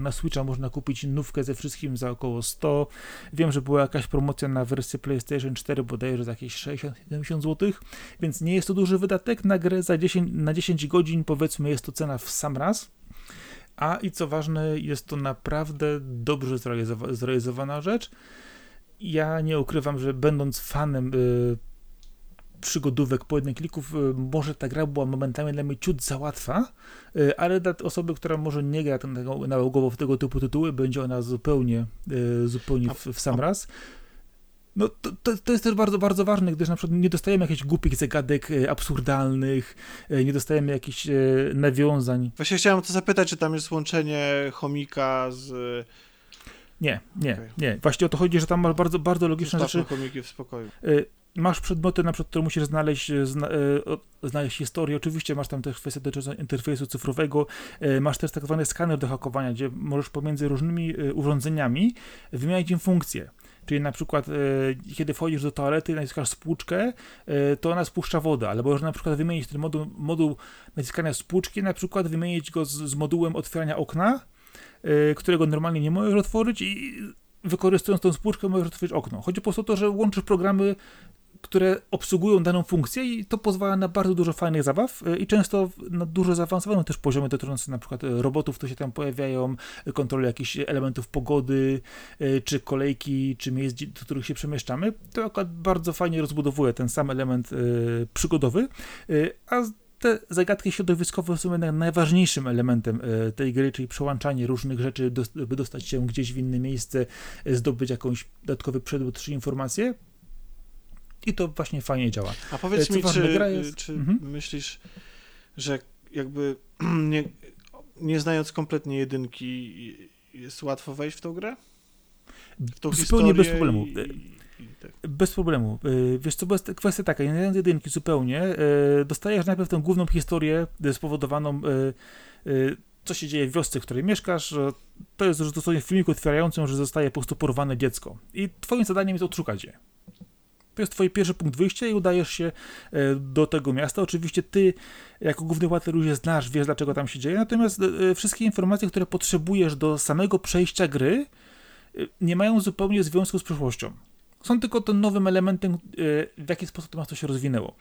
na Switcha można kupić nówkę ze wszystkim za około 100. Wiem, że była jakaś promocja na wersję PlayStation 4 bodajże za jakieś 60-70 zł, więc nie jest to duży wydatek na grę za 10, na 10 godzin, powiedzmy jest to cena w sam raz. A i co ważne, jest to naprawdę dobrze zrealizowa zrealizowana rzecz. Ja nie ukrywam, że będąc fanem y, przygodówek, klików, y, może ta gra była momentami dla mnie ciut za łatwa, y, ale dla osoby, która może nie gra nałogowo w tego typu tytuły, będzie ona zupełnie, y, zupełnie w, w sam raz. No to, to, to, jest też bardzo, bardzo ważne, gdyż na przykład nie dostajemy jakichś głupich zagadek absurdalnych, nie dostajemy jakichś nawiązań. Właśnie chciałem to zapytać, czy tam jest łączenie chomika z... Nie, nie, okay. nie. Właśnie o to chodzi, że tam masz bardzo, bardzo logiczne Zostawmy rzeczy. chomiki w spokoju masz przedmioty, na przykład, które musisz znaleźć, e, zna, e, znaleźć historię. Oczywiście masz tam też kwestię dotyczącą interfejsu cyfrowego. E, masz też tak zwany skaner do hakowania, gdzie możesz pomiędzy różnymi urządzeniami wymieniać im funkcje. Czyli na przykład, kiedy wchodzisz do toalety, naciskasz spłuczkę, to ona spuszcza wodę, albo można na przykład wymienić ten moduł, moduł naciskania spłuczki, na przykład wymienić go z, z modułem otwierania okna, którego normalnie nie możesz otworzyć i wykorzystując tą spłuczkę możesz otworzyć okno. Chodzi po prostu o to, że łączysz programy które obsługują daną funkcję i to pozwala na bardzo dużo fajnych zabaw e, i często na dużo zaawansowanym też poziomie dotyczącym na przykład e, robotów, które się tam pojawiają, kontroli jakichś elementów pogody, czy kolejki, czy miejsc, do których się przemieszczamy. To akurat bardzo fajnie rozbudowuje ten sam element przygodowy, a te zagadki środowiskowe są jednak najważniejszym elementem tej gry, czyli przełączanie różnych rzeczy, by dostać się gdzieś w inne miejsce, zdobyć jakąś dodatkowy przedmiot czy informację. I to właśnie fajnie działa. A powiedz Co mi, czy, jest... czy mhm. myślisz, że jakby nie, nie znając kompletnie jedynki, jest łatwo wejść w tą grę? W tą Zupełnie bez problemu. I, tak. Bez problemu. Y, wiesz co, bo jest kwestia taka, nie znając jedynki zupełnie, y, dostajesz najpierw tę główną historię spowodowaną co się dzieje w wiosce, w której mieszkasz, to jest już dosłownie w filmiku otwierającym, że zostaje po prostu porwane dziecko. I twoim zadaniem jest odszukać je. To jest twój pierwszy punkt wyjścia i udajesz się e, do tego miasta. Oczywiście ty, jako główny bohater, już je znasz, wiesz dlaczego tam się dzieje, natomiast e, wszystkie informacje, które potrzebujesz do samego przejścia gry, e, nie mają zupełnie związku z przeszłością. Są tylko tym nowym elementem, w jaki sposób to miasto się rozwinęło.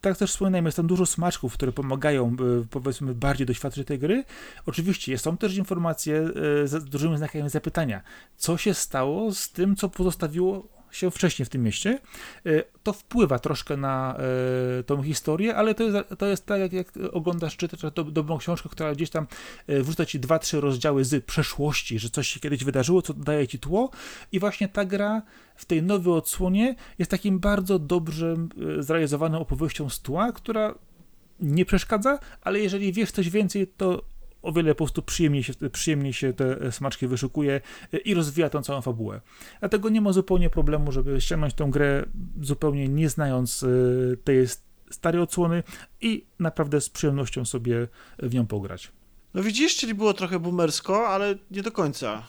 Tak też wspominałem, jest tam dużo smaczków, które pomagają, powiedzmy, bardziej doświadczyć tej gry. Oczywiście są też informacje z dużymi znakami zapytania. Co się stało z tym, co pozostawiło się wcześniej w tym mieście, e, to wpływa troszkę na e, tą historię, ale to jest, to jest tak, jak, jak oglądasz, czytasz do, dobrą książkę, która gdzieś tam e, wrzuca ci dwa, trzy rozdziały z przeszłości, że coś się kiedyś wydarzyło, co daje ci tło. I właśnie ta gra w tej nowej odsłonie jest takim bardzo dobrze zrealizowaną opowieścią z tła, która nie przeszkadza, ale jeżeli wiesz coś więcej, to o wiele po prostu przyjemniej się, przyjemniej się te smaczki wyszukuje e, i rozwija tą całą fabułę. Dlatego nie ma zupełnie problemu, żeby ściągnąć tą grę zupełnie nie znając e, tej starej odsłony i naprawdę z przyjemnością sobie w nią pograć. No widzisz, czyli było trochę boomersko, ale nie do końca.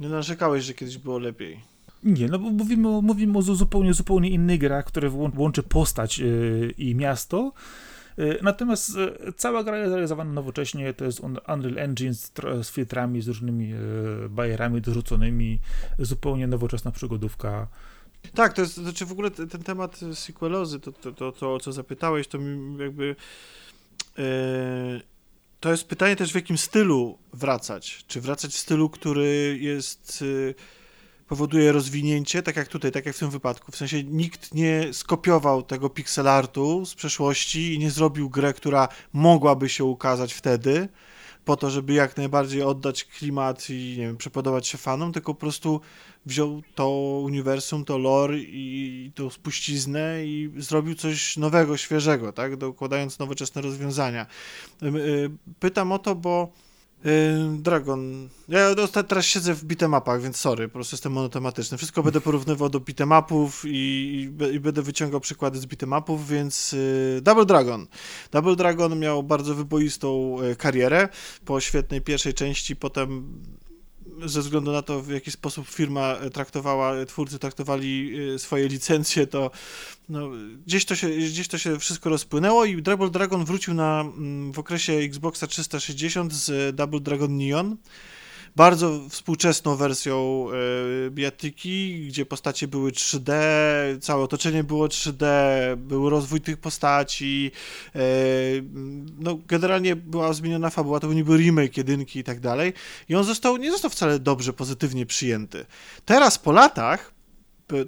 Nie narzekałeś, że kiedyś było lepiej. Nie, no bo mówimy, mówimy o zupełnie, zupełnie innej grach, które łączy postać e, i miasto, natomiast y, cała gra jest realizowana nowocześnie, to jest Unreal Engine z, z filtrami, z różnymi y, bajerami dorzuconymi, zupełnie nowoczesna przygodówka. Tak, to jest, znaczy w ogóle ten, ten temat sequelozy, to, to, to, to, o co zapytałeś, to mi jakby... Yy, to jest pytanie też w jakim stylu wracać. Czy wracać w stylu, który jest... Powoduje rozwinięcie, tak jak tutaj, tak jak w tym wypadku. W sensie nikt nie skopiował tego pixelartu z przeszłości i nie zrobił grę, która mogłaby się ukazać wtedy, po to, żeby jak najbardziej oddać klimat i nie wiem, przepodobać się fanom, tylko po prostu wziął to uniwersum, to lore i tą spuściznę i zrobił coś nowego, świeżego, tak, dokładając nowoczesne rozwiązania. Y, pytam o to, bo Dragon. Ja teraz siedzę w beatemapach, więc sorry, po prostu jestem monotematyczny. Wszystko będę porównywał do beatemapów i, i, będę wyciągał przykłady z beatemapów, więc y, Double Dragon. Double Dragon miał bardzo wyboistą y, karierę. Po świetnej pierwszej części potem ze względu na to, w jaki sposób firma traktowała, twórcy traktowali y, swoje licencje, to no, gdzieś, to się, gdzieś to się wszystko rozpłynęło i Double Dragon wrócił na, mm, w okresie Xboxa 360 z Double Dragon Neon bardzo współczesną wersją y, bijatyki, gdzie postacie były 3D, całe otoczenie było 3D, był rozwój tych postaci, y, no generalnie była zmieniona fabuła, to był niby remake jedynki i tak dalej i on został, nie został wcale dobrze, pozytywnie przyjęty. Teraz po latach,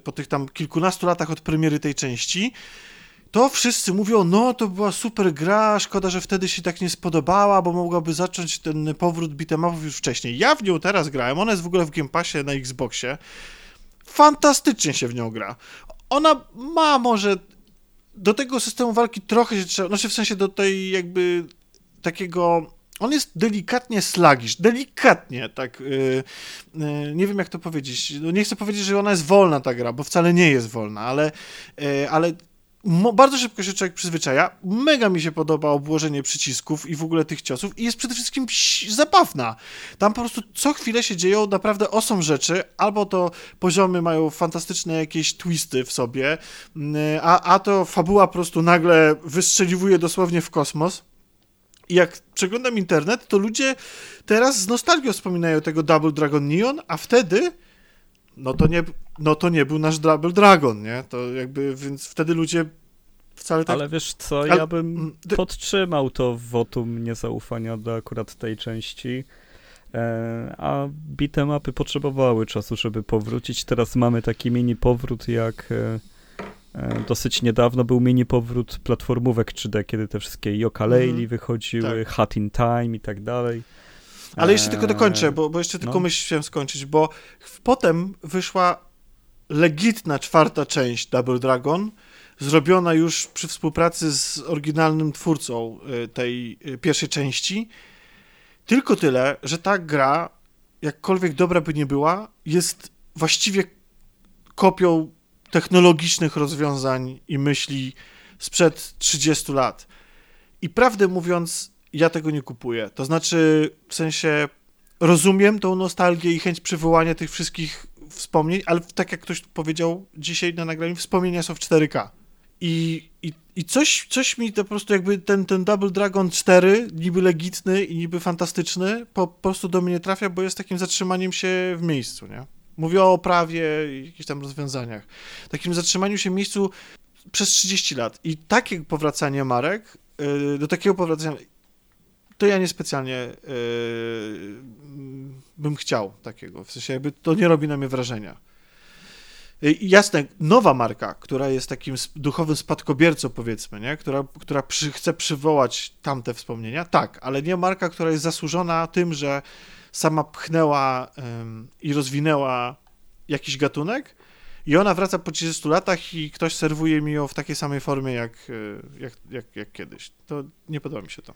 po tych tam kilkunastu latach od premiery tej części, to wszyscy mówią, no to była super gra, szkoda, że wtedy się tak nie spodobała, bo mogłaby zacząć ten powrót beatemapów już wcześniej. Ja w nią teraz grałem, ona jest w ogóle w Game Passie na Xboxie. Fantastycznie się w nią gra. Ona ma może do tego systemu walki trochę się trzeba, znaczy w sensie do tej jakby takiego on jest delikatnie slagisz, delikatnie, tak, yy, yy, nie wiem jak to powiedzieć, no nie chcę powiedzieć, że ona jest wolna ta gra, bo wcale nie jest wolna, ale, yy, ale bardzo szybko się człowiek przyzwyczaja. Mega mi się podoba obłożenie przycisków i w ogóle tych ciosów i jest przede wszystkim zabawna. Tam po prostu co chwilę się dzieją naprawdę osom rzeczy, albo to poziomy mają fantastyczne jakieś twisty w sobie, mm, a, a to fabuła po prostu nagle wystrzeliwuje dosłownie w kosmos. I jak przeglądam internet, to ludzie teraz z nostalgią wspominają tego Double Dragon Neon, a wtedy no to nie, no to nie był nasz Double Dragon, nie? To jakby, więc wtedy ludzie wcale tak... Ale wiesz co, Ale... ja bym podtrzymał to wotum niezaufania do akurat tej części. E, a bitemapy potrzebowały czasu, żeby powrócić. Teraz mamy taki mini powrót jak e, e, dosyć niedawno był mini powrót platformówek 3D, kiedy te wszystkie Yooka-Laylee mm, wychodziły, tak. Hat in Time i tak dalej. Ale jeszcze tylko dokończę, bo, bo jeszcze tylko no. myśl chciałem skończyć, bo potem wyszła legitna czwarta część Double Dragon, zrobiona już przy współpracy z oryginalnym twórcą y, tej y, pierwszej części. Tylko tyle, że ta gra, jakkolwiek dobra by nie była, jest właściwie kopią technologicznych rozwiązań i myśli sprzed 30 lat. I prawdę mówiąc, ja tego nie kupuję. To znaczy, w sensie, rozumiem tą nostalgię i chęć przywołania tych wszystkich wspomnień, ale tak jak ktoś powiedział dzisiaj na nagraniu, wspomnienia są w 4K. I, i, i coś, coś mi to po prostu jakby ten, ten Double Dragon 4, niby legitny i niby fantastyczny, po, prostu do mnie trafia, bo jest takim zatrzymaniem się w miejscu, nie? Mówię o oprawie i jakichś tam rozwiązaniach. Takim zatrzymaniu się w miejscu przez 30 lat. I takie powracanie marek, yy, do takiego powracania to ja niespecjalnie yy, bym chciał takiego. W sensie jakby to nie robi na mnie wrażenia. Yy, jasne, nowa marka, która jest takim duchowym spadkobiercą, powiedzmy, nie? która, która przy, chce przywołać tamte wspomnienia, tak, ale nie marka, która jest zasłużona tym, że sama pchnęła yy, i rozwinęła jakiś gatunek i ona wraca po 30 latach i ktoś serwuje mi ją w takiej samej formie jak, y, jak, jak, jak kiedyś. To nie podoba mi się to.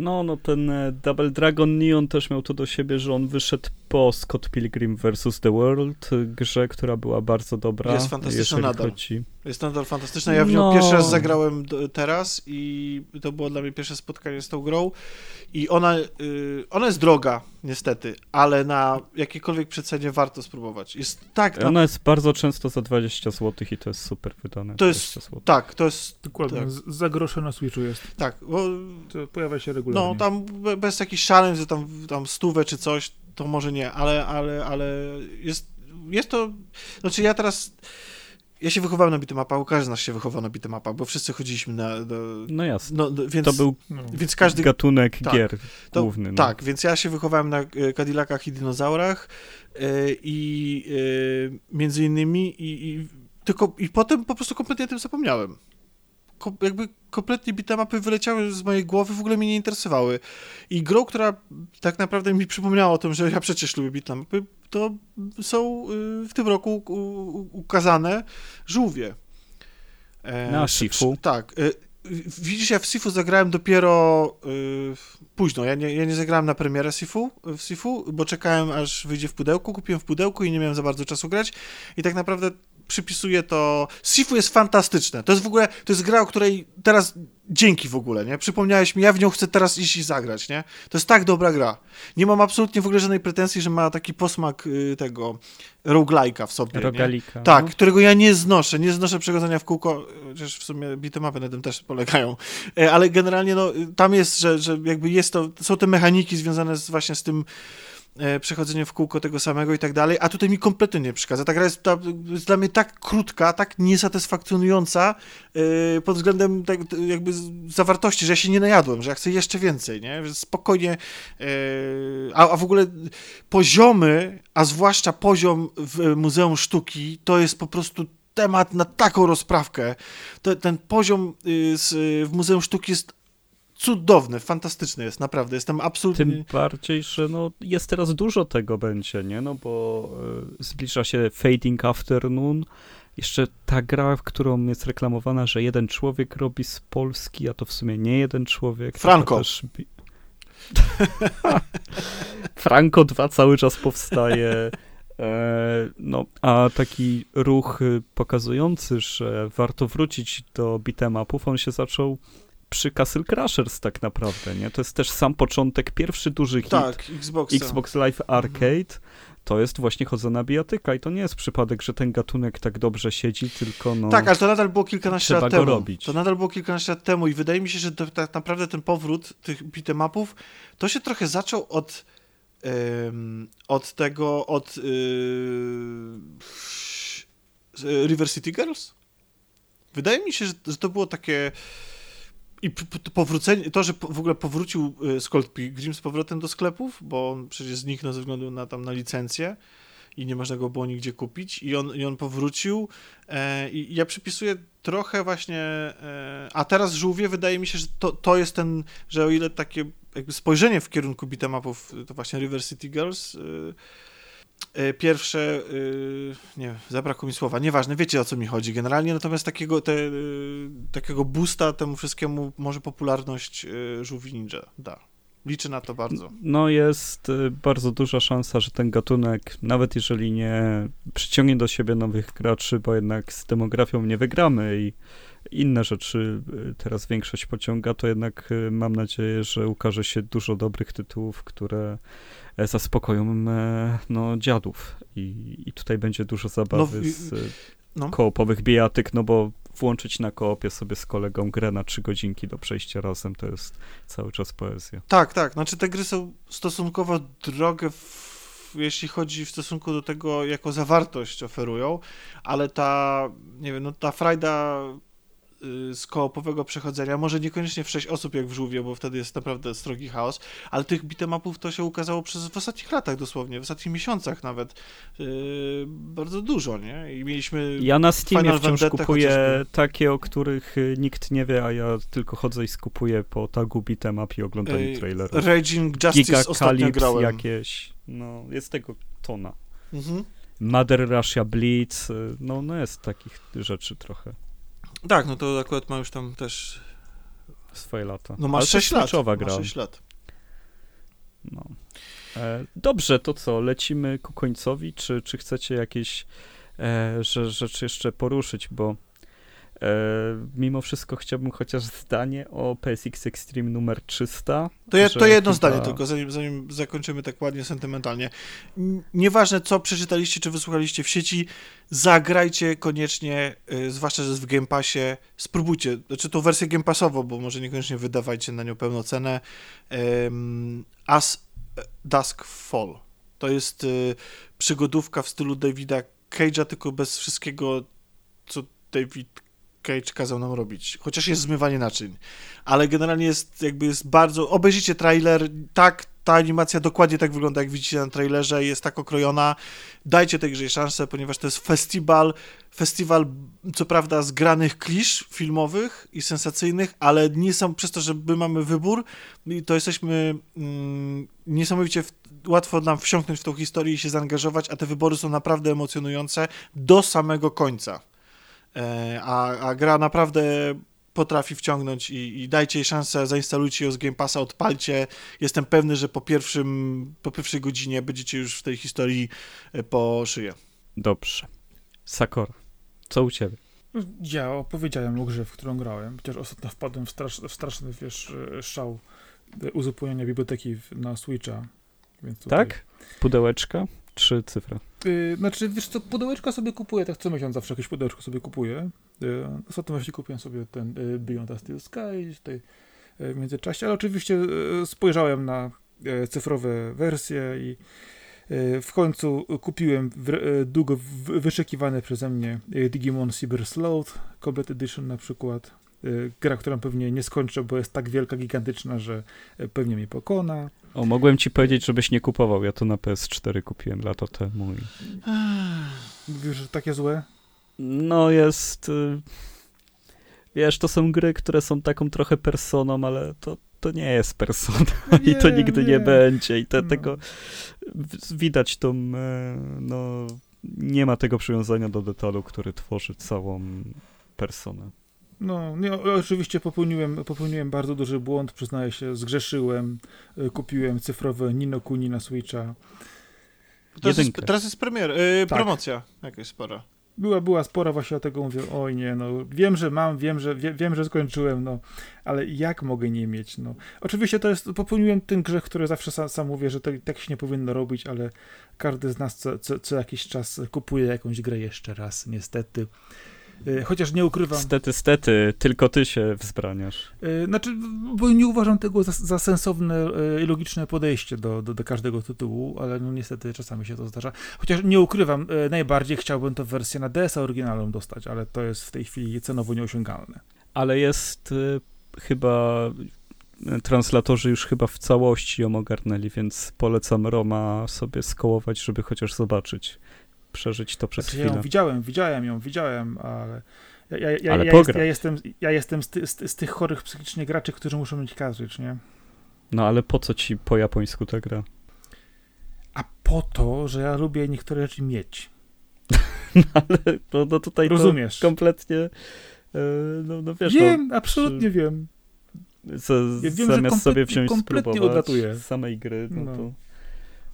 No, no ten e, Double Dragon Neon też miał to do siebie, że on wyszedł po Scott Pilgrim vs. The World, grze, która była bardzo dobra. Jest fantastyczna nadal. Chodzi... Jest nadal fantastyczna. Ja w nią no... pierwszy raz zagrałem teraz i to było dla mnie pierwsze spotkanie z tą grą i ona, yy, ona jest droga, niestety, ale na jakiejkolwiek przecenie warto spróbować. Jest tak... Ona na... jest bardzo często za 20 zł i to jest super wydane. To jest, tak, to jest... Dokładnie, tak. za grosze na Switchu jest. Tak, bo... To pojawia się regularnie. No, tam bez jakichś szaleń, że tam, tam stówę czy coś, to może nie, ale, ale, ale jest, jest to... Znaczy ja teraz ja się wychowałem na bitmapa, każdy z nas się wychował na bitmapa, bo wszyscy chodziliśmy na... Do, no jasne. No, więc, to był no. więc każdy, gatunek tak, gier to, główny. No. Tak, więc ja się wychowałem na e, Cadillacach i dinozaurach yy, i yy, między innymi i, i, tylko, i potem po prostu kompletnie o tym zapomniałem jakby kompletnie bitemapy wyleciały z mojej głowy, w ogóle mnie nie interesowały. I grą, która tak naprawdę mi przypomniała o tym, że ja przecież lubię bitemapy, to są y, w tym roku ukazane żółwie. E, Na Sifu. Tak. Y, widzisz, ja w Sifu zagrałem dopiero y, późno. Ja nie, ja nie zagrałem na premierę Sifu, w Sifu, bo czekałem aż wyjdzie w pudełku. Kupiłem w pudełku i nie miałem za bardzo czasu grać. I tak naprawdę przypisuję to. Sifu jest fantastyczne. To jest w ogóle, to jest gra, o której teraz dzięki w ogóle, nie? Przypomniałeś mi, ja w nią chcę teraz iść i zagrać, nie? To jest tak dobra gra. Nie mam absolutnie w ogóle żadnej pretensji, że ma taki posmak y, tego roguelike'a w sobie, Rogalika. Tak, no. którego ja nie znoszę. Nie znoszę przechodzenia w kółko, chociaż w sumie bitemapy na tym też polegają. E, ale generalnie, no, tam jest, że, że jakby jest to, są te mechaniki związane z, właśnie z tym przechodzenie w kółko tego samego i tak dalej, a tutaj mi kompletnie nie przeszkadza. Ta gra jest, ta, jest dla mnie tak krótka, tak niesatysfakcjonująca yy, pod względem tak, jakby zawartości, że ja się nie najadłem, że ja chcę jeszcze więcej, nie? Że spokojnie, yy, a, a w ogóle poziomy, a zwłaszcza poziom w Muzeum Sztuki, to jest po prostu temat na taką rozprawkę. To, ten poziom y, z, w Muzeum Sztuki jest cudowny, fantastyczny jest, naprawdę, jestem absolutnie... Tym bardziej, że no, jest teraz dużo tego będzie, nie, no bo y, zbliża się Fading Afternoon, jeszcze ta gra, w którą jest reklamowana, że jeden człowiek robi z Polski, a to w sumie nie jeden człowiek. Franco. Też... Franco 2 cały czas powstaje. E, no, a taki ruch y, pokazujący, że warto wrócić do beatemapów, on się zaczął przy Castle Crashers tak naprawdę, nie? To jest też sam początek, pierwszy duży hit Tak, Xbox. Xbox Live Mhm. Arcade. To jest właśnie chodzona bijatyka i to nie jest przypadek, że ten gatunek tak dobrze siedzi, tylko no... Tak, ale to nadal było kilkanaście lat go temu. robić. To nadal było kilkanaście lat temu i wydaje mi się, że to, tak naprawdę ten powrót tych beatemapów to się trochę zaczął od em, od tego, od yy, River City Girls. Wydaje mi się, że, że to było takie i powrócenie, to, że w ogóle powrócił y, Skull Pilgrim z powrotem do sklepów, bo on przecież zniknął ze względu na tam na licencję i nie można go było nigdzie kupić. I on, i on powrócił e, i ja przypisuję trochę właśnie, e, a teraz żółwie wydaje mi się, że to, to jest ten, że o ile takie spojrzenie w kierunku beatemapów to właśnie River City Girls e, pierwsze, y, nie zabrakło mi słowa, nieważne, wiecie o co mi chodzi generalnie, natomiast takiego, te, y, takiego boosta temu wszystkiemu może popularność żółwi ninja da. Liczę na to bardzo. No jest bardzo duża szansa, że ten gatunek, nawet jeżeli nie przyciągnie do siebie nowych graczy, bo jednak z demografią nie wygramy i inne rzeczy y, teraz większość pociąga, to jednak y, mam nadzieję, że ukaże się dużo dobrych tytułów, które e, zaspokoją e, no, dziadów i, i tutaj będzie dużo zabawy No, z y, no. koopowych bijatyk, no bo włączyć na koopie sobie z kolegą grę na trzy godzinki do przejścia razem, to jest cały czas poezja. Tak, tak. Znaczy te gry są stosunkowo drogie, w, jeśli chodzi w stosunku do tego, jaką zawartość oferują, ale ta, nie wiem, no ta frajda z koopowego przechodzenia, może niekoniecznie w 6 osób jak w Żółwie, bo wtedy jest naprawdę strogi chaos, ale tych beatemapów to się ukazało przez w ostatnich latach dosłownie, w ostatnich miesiącach nawet y, bardzo dużo, nie? I mieliśmy... Ja na Steamie Final wciąż Vendetta kupuję chociażby. takie, o których y, nikt nie wie, a ja tylko chodzę i skupuję po tagu beat'em up i oglądaniu Ej, trailerów. Raging Justice Giga ostatnio grałem. jakieś, no jest tego tona. Mhm. Mother Russia Blitz, y, no, no jest takich rzeczy trochę Tak, no to akurat ma już tam też... swoje lata. No masz Ale to 6 lat. Switchowa Masz gra. 6 lat. No. E, dobrze, to co, lecimy ku końcowi, czy, czy chcecie jakieś e, rzeczy jeszcze poruszyć, bo mimo wszystko chciałbym chociaż zdanie o PSX Extreme numer 300. To, je, to jedno chyba- zdanie tylko, zanim, zanim zakończymy tak ładnie sentymentalnie. Nieważne co przeczytaliście czy wysłuchaliście w sieci, zagrajcie koniecznie, y, zwłaszcza, że jest w Game Passie, spróbujcie, znaczy tą wersję Game Passową, bo może niekoniecznie wydawajcie na nią pełną cenę. As Dusk Fall. To jest y, przygodówka w stylu Davida Cage'a, tylko bez wszystkiego, co David Cage kazał nam robić. Chociaż jest zmywanie naczyń. Ale generalnie jest jakby jest bardzo... Obejrzyjcie trailer. Tak, ta animacja dokładnie tak wygląda, jak widzicie na trailerze. Jest tak okrojona. Dajcie tej grze szansę, ponieważ to jest festiwal. Festiwal, co prawda, zgranych klisz filmowych i sensacyjnych, ale nie są przez to, że my mamy wybór, i to jesteśmy mm, niesamowicie w, łatwo nam wsiąknąć w tą historię i się zaangażować, a te wybory są naprawdę emocjonujące do samego końca. E, a, a gra naprawdę potrafi wciągnąć i, i dajcie jej szansę, zainstalujcie ją z Game Passa, odpalcie. Jestem pewny, że po, pierwszym, po pierwszej godzinie będziecie już w tej historii e, po szyję. Dobrze. Sakura, co u ciebie? Ja opowiedziałem o grze, w którą grałem, chociaż ostatnio wpadłem w, strasz, w straszny, wiesz, e, szał uzupełniania biblioteki na Switcha. Więc tutaj... Tak? Pudełeczka czy cyfra? Y, znaczy, wiesz co, pudełeczka sobie kupuję, tak co miesiąc zawsze jakieś pudełeczko sobie kupuję. Y, ostatnio właśnie kupiłem sobie ten y, Beyond Steel Sky tutaj y, w międzyczasie, ale oczywiście y, spojrzałem na y, cyfrowe wersje i w końcu kupiłem długo w- wyczekiwane przeze mnie Digimon Cyber Sleuth Complete Edition na przykład. Y, Gra, którą pewnie nie skończę, bo jest tak wielka, gigantyczna, że y, pewnie mnie pokona. O, mogłem ci powiedzieć, żebyś nie kupował. Ja to na PS4 kupiłem lata temu. I... Mówisz, że takie złe? No jest... y, Wiesz, to są gry, które są taką trochę personą, ale to, to nie jest persona i to Nie, nigdy nie, nie. będzie. I te, No. tego widać tą, e, no, nie ma tego przywiązania do detalu, który tworzy całą personę. No, nie, oczywiście popełniłem, popełniłem bardzo duży błąd, przyznaję się, zgrzeszyłem, y, kupiłem cyfrowe Nino Kuni na Switcha. Teraz jest, teraz jest premier, yy, Tak. promocja jakaś spora. Była, była spora właśnie o tego mówię, oj nie, no wiem, że mam, wiem, że wie, wiem, że skończyłem, no, ale jak mogę nie mieć, no. Oczywiście to jest, popełniłem ten grzech, który zawsze sam, sam mówię, że to, tak się nie powinno robić, ale każdy z nas co, co, co jakiś czas kupuje jakąś grę jeszcze raz, niestety. Y, Chociaż nie ukrywam, Stety, stety, tylko ty się wzbraniasz. y, znaczy, bo nie uważam tego za, za sensowne y, i logiczne podejście do, do, do każdego tytułu, ale no niestety czasami się to zdarza. Chociaż nie ukrywam, najbardziej chciałbym tę wersję na DS-a oryginalną dostać, ale to jest w tej chwili cenowo nieosiągalne. Ale jest chyba. Translatorzy już chyba w całości ją ogarnęli, więc polecam Roma sobie skołować, żeby chociaż zobaczyć, przeżyć to przez Znaczy, ja chwilę. ją widziałem, widziałem ją, widziałem, ale ja, ja, ja, Ale ja, jest, ja jestem, ja jestem z, ty, z, z tych chorych psychicznie graczy, którzy muszą mieć cartridge, nie? No ale po co ci po japońsku ta gra? A po to, że ja lubię niektóre rzeczy mieć. ale no, no tutaj Rozumiesz? to kompletnie. y, No, no wiesz, wiem, absolutnie wiem. no, za, Ja wiem, zamiast sobie wziąć spróbować odlatuję. samej gry, no, No. to.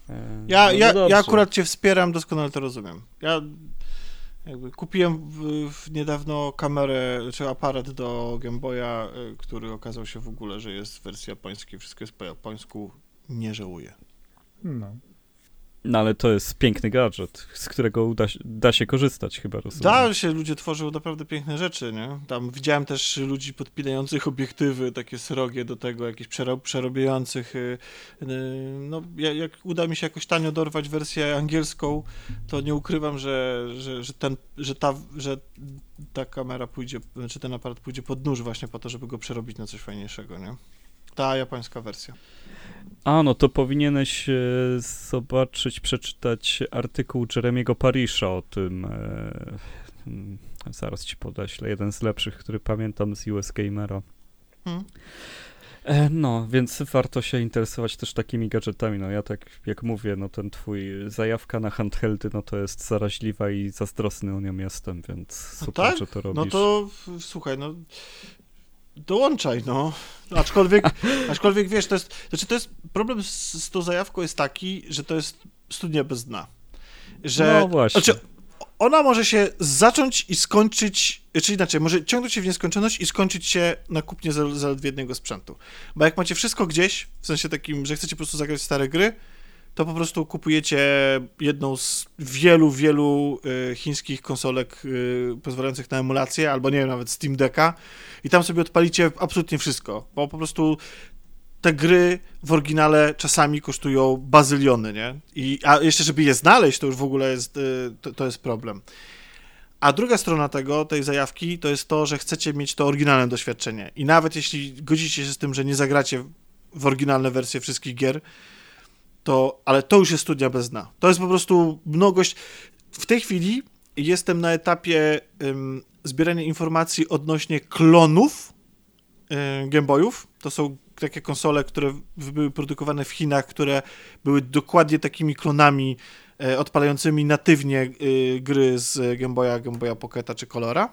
E, Ja, no, ja, no ja akurat cię wspieram, doskonale to rozumiem. Ja jakby kupiłem w, w niedawno kamerę, czy aparat do Game Boya, y, który okazał się w ogóle, że jest w wersji japońskiej, wszystko jest po japońsku. Nie żałuję. No. No ale to jest piękny gadżet, z którego się- da się korzystać chyba, rozumiem. Da się, ludzie tworzą naprawdę piękne rzeczy, nie? Tam widziałem też ludzi podpinających obiektywy takie srogie do tego, jakichś przero- przerobiających. y, y, No, ja- jak uda mi się jakoś tanio dorwać wersję angielską, to nie ukrywam, że, że, że, ten, że, ta, że ta kamera pójdzie, czy ten aparat pójdzie pod nóż właśnie po to, żeby go przerobić na coś fajniejszego, nie? Ta japońska wersja. A, no to powinieneś e, zobaczyć, przeczytać artykuł Jeremiego Parisha o tym. E, mm, zaraz ci podeślę. Jeden z lepszych, który pamiętam z US Gamera. Hmm. E, no, więc warto się interesować też takimi gadżetami. No ja tak jak mówię, no ten twój zajawka na handheldy, no to jest zaraźliwa i zazdrosny o nią jestem, więc No super, tak? że to robisz. No to słuchaj, no dołączaj, no. Aczkolwiek, aczkolwiek wiesz, to jest, znaczy to jest, problem z, z tą zajawką jest taki, że to jest studnia bez dna. Że, No właśnie. Znaczy, ona może się zacząć i skończyć, czy inaczej, może ciągnąć się w nieskończoność i skończyć się na kupnie za- zaledwie jednego sprzętu. Bo jak macie wszystko gdzieś, w sensie takim, że chcecie po prostu zagrać stare gry, to po prostu kupujecie jedną z wielu, wielu y, chińskich konsolek y, pozwalających na emulację, albo nie wiem, nawet Steam Decka i tam sobie odpalicie absolutnie wszystko, bo po prostu te gry w oryginale czasami kosztują bazyliony, nie? I, a jeszcze, żeby je znaleźć, to już w ogóle jest, y, to, to jest problem. A druga strona tego, tej zajawki, to jest to, że chcecie mieć to oryginalne doświadczenie. I nawet jeśli godzicie się z tym, że nie zagracie w oryginalne wersje wszystkich gier, to, ale to już jest studnia bez dna. To jest po prostu mnogość. W tej chwili jestem na etapie ym, zbierania informacji odnośnie klonów y, Game Boyów. To są takie konsole, które były produkowane w Chinach, które były dokładnie takimi klonami e, odpalającymi natywnie y, gry z Game Boya, Game Boya Pocketa czy Colora.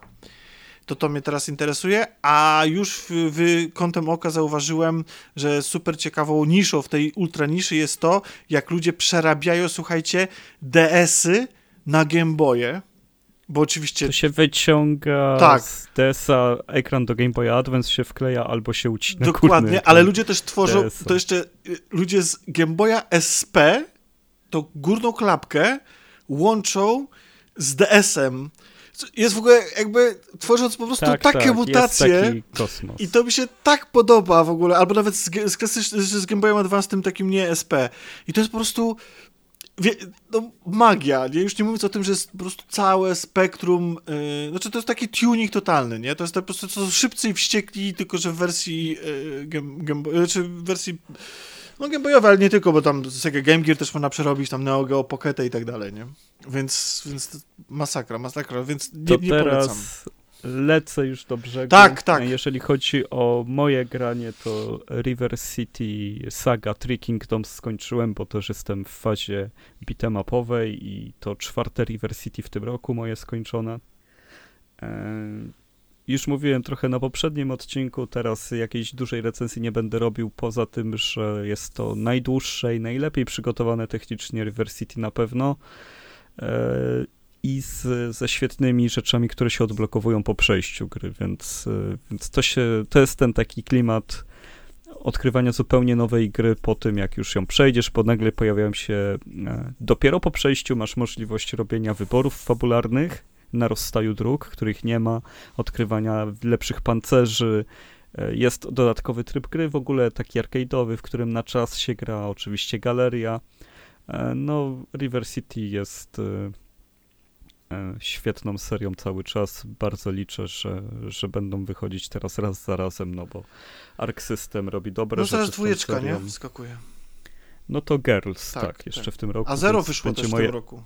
To to mnie teraz interesuje, a już w, kątem oka zauważyłem, że super ciekawą niszą w tej ultra niszy jest to, jak ludzie przerabiają, słuchajcie, DS-y na Game Boye, bo oczywiście To się wyciąga Tak. z DS-a, ekran do Game Boy Advance się wkleja albo się ucina Dokładnie, ale ludzie też tworzą, to jeszcze y, ludzie z Game Boya SP tą górną klapkę łączą z DS-em. Jest w ogóle jakby tworząc po prostu tak, takie tak, mutacje i to mi się tak podoba w ogóle, albo nawet z, z, klasycz- z Game Boyem Advance tym takim nie SP. I to jest po prostu wie, no, magia, nie? Już nie mówiąc o tym, że jest po prostu całe spektrum, yy, znaczy to jest taki tuning totalny, nie? To jest po prostu to są szybcy i wściekli, tylko że w wersji yy, Game, Game Boy, czy w wersji no Game Boyowe, ale nie tylko, bo tam Sega Game Gear też można przerobić, tam Neo Geo Pocketę i tak dalej, nie? Więc, więc masakra, masakra, więc nie, to nie teraz polecam. lecę już do brzegu. Tak, tak. Jeżeli chodzi o moje granie, to River City Saga Three Kingdoms skończyłem, bo też jestem w fazie beat'em upowej i to czwarte River City w tym roku moje skończone. Już mówiłem trochę na poprzednim odcinku, teraz jakiejś dużej recenzji nie będę robił, poza tym, że jest to najdłuższe i najlepiej przygotowane technicznie River City na pewno e, i z, ze świetnymi rzeczami, które się odblokowują po przejściu gry, więc, e, więc to, się, to jest ten taki klimat odkrywania zupełnie nowej gry po tym, jak już ją przejdziesz, bo nagle pojawiają się, e, dopiero po przejściu masz możliwość robienia wyborów fabularnych na rozstaju dróg, których nie ma, odkrywania lepszych pancerzy, e, jest dodatkowy tryb gry, w ogóle taki arcade'owy, w którym na czas się gra, oczywiście galeria. E, no, River City jest świetną serią cały czas. Bardzo liczę, że, że będą wychodzić teraz raz za razem, no bo Arc System robi dobre no, rzeczy. No zaraz dwójeczka, nie? Wskakuje. No to Girls, tak, tak jeszcze tak. w tym roku. A Zero wyszło też moje... w tym roku.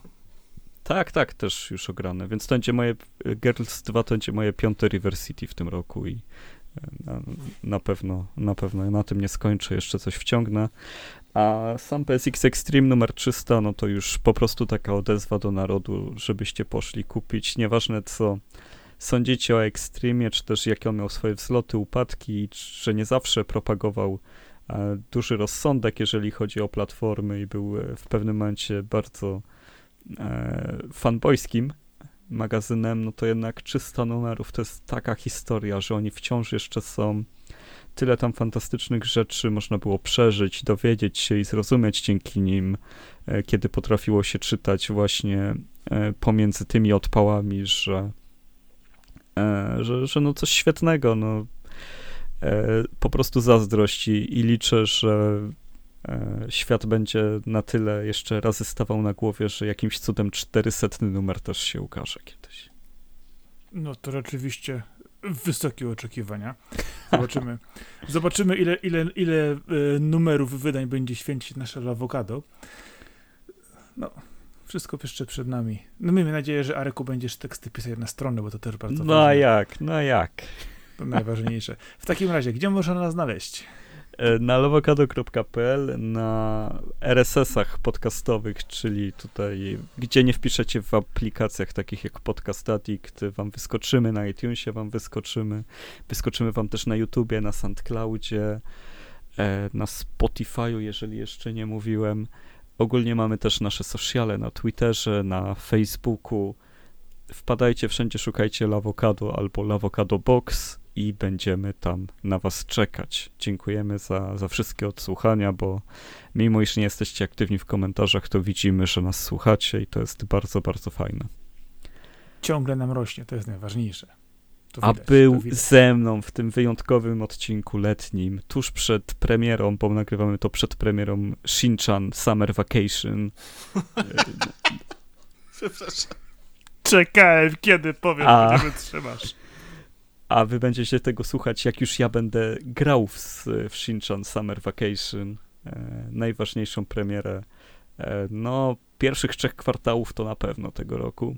Tak, tak, też już ograne, więc to będzie moje, Girls 2 to będzie moje piąte River City w tym roku i e, na, na pewno, na pewno na tym nie skończę, jeszcze coś wciągnę. A sam PSX Extreme numer 300, no to już po prostu taka odezwa do narodu, żebyście poszli kupić, nieważne co sądzicie o Extremie, czy też jakie on miał swoje wzloty, upadki, że nie zawsze propagował e, duży rozsądek, jeżeli chodzi o platformy i był e, w pewnym momencie bardzo e, fanboyskim magazynem, no to jednak 300 numerów. To jest taka historia, że oni wciąż jeszcze są tyle tam fantastycznych rzeczy można było przeżyć, dowiedzieć się i zrozumieć dzięki nim, e, kiedy potrafiło się czytać właśnie e, pomiędzy tymi odpałami, że, e, że, że no coś świetnego, no po prostu zazdrość. I, i liczę, że świat będzie na tyle jeszcze razy stawał na głowie, że jakimś cudem 400 numer też się ukaże kiedyś. No to rzeczywiście wysokie oczekiwania. Zobaczymy. Zobaczymy, ile, ile, ile e, numerów wydań będzie święcić nasze awokado. No, wszystko jeszcze przed nami. No miejmy nadzieję, że Areku będziesz teksty pisać na stronę, bo to też bardzo no ważne. No jak, no jak. To najważniejsze. W takim razie, gdzie można nas znaleźć? E, na lowokado.pl, na RSS-ach podcastowych, czyli tutaj, gdzie nie wpiszecie w aplikacjach takich jak Podcast Addict, wam wyskoczymy, na iTunesie wam wyskoczymy, wyskoczymy wam też na YouTubie, na SoundCloudzie, e, na Spotify'u, jeżeli jeszcze nie mówiłem. Ogólnie mamy też nasze sociale na Twitterze, na Facebooku. Wpadajcie wszędzie, szukajcie Lawokado albo Lawokado Box i będziemy tam na Was czekać. Dziękujemy za, za wszystkie odsłuchania, bo mimo iż nie jesteście aktywni w komentarzach, to widzimy, że nas słuchacie i to jest bardzo, bardzo fajne. Ciągle nam rośnie, to jest najważniejsze. To A był ze mną w tym wyjątkowym odcinku letnim, tuż przed premierą, bo nagrywamy to przed premierą Shinchan Summer Vacation. Przepraszam. Czekałem, kiedy powiem, A... że wytrzymasz a wy będziecie tego słuchać, jak już ja będę grał w, w Shinchan Summer Vacation, e, najważniejszą premierę, e, no, pierwszych trzech kwartałów to na pewno tego roku.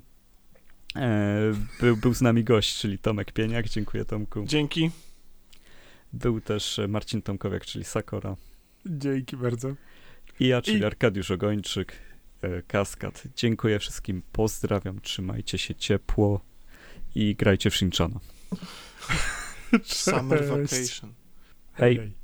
E, był, był z nami gość, czyli Tomek Pieniak, dziękuję Tomku. Dzięki. Był też Marcin Tomkowiak, czyli Sakora. Dzięki bardzo. I ja, czyli I... Arkadiusz Ogończyk, e, Kaskad. Dziękuję wszystkim, pozdrawiam, trzymajcie się ciepło i grajcie w Shinchana. Summer vacation. Hej.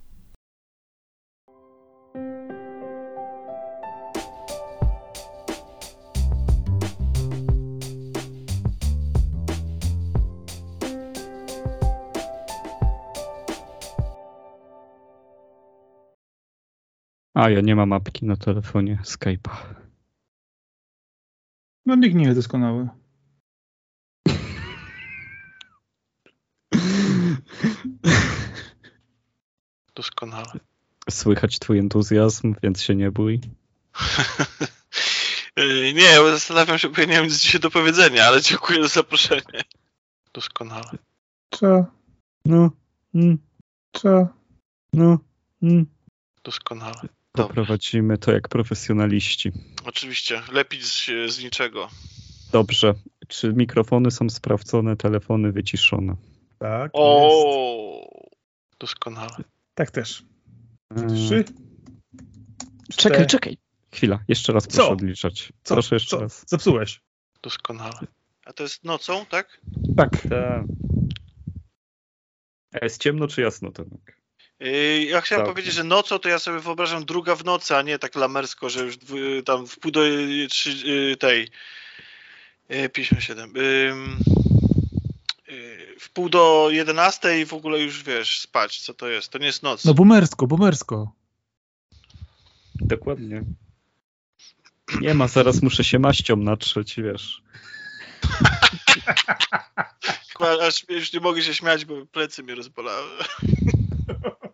A, ja nie mam apki na telefonie Skype'a. No nikt nie jest doskonały. Doskonale. Słychać twój entuzjazm, więc się nie bój. nie, bo zastanawiam się, bo ja nie mam nic dzisiaj do powiedzenia, ale dziękuję za zaproszenie. Doskonale. Co? No. Mm. Co? No. Mm. Doskonale. Poprowadzimy to jak profesjonaliści. Oczywiście, lepiej z, z niczego. Dobrze. Czy mikrofony są sprawdzone, telefony wyciszone? Tak. O, jest. doskonale. Tak też. Trzy. Czekaj, czekaj. Chwila, jeszcze raz proszę Co? odliczać. Co? Proszę jeszcze Co? raz. Zepsułeś. Doskonale. A to jest nocą, tak? Tak. Ta... A jest ciemno czy jasno, Tomek? Yy, Ja chciałem Tak. powiedzieć, że nocą to ja sobie wyobrażam druga w nocy, a nie tak lamersko, że już tam w pół do yy, trzy, yy, tej yy, 57. yy, W pół do 11 i w ogóle już wiesz, spać, co to jest. To nie jest noc. No boomersko, boomersko. Dokładnie. Nie ma, zaraz muszę się maścią natrzeć, wiesz. Aż już nie mogę się śmiać, bo plecy mnie rozbolały.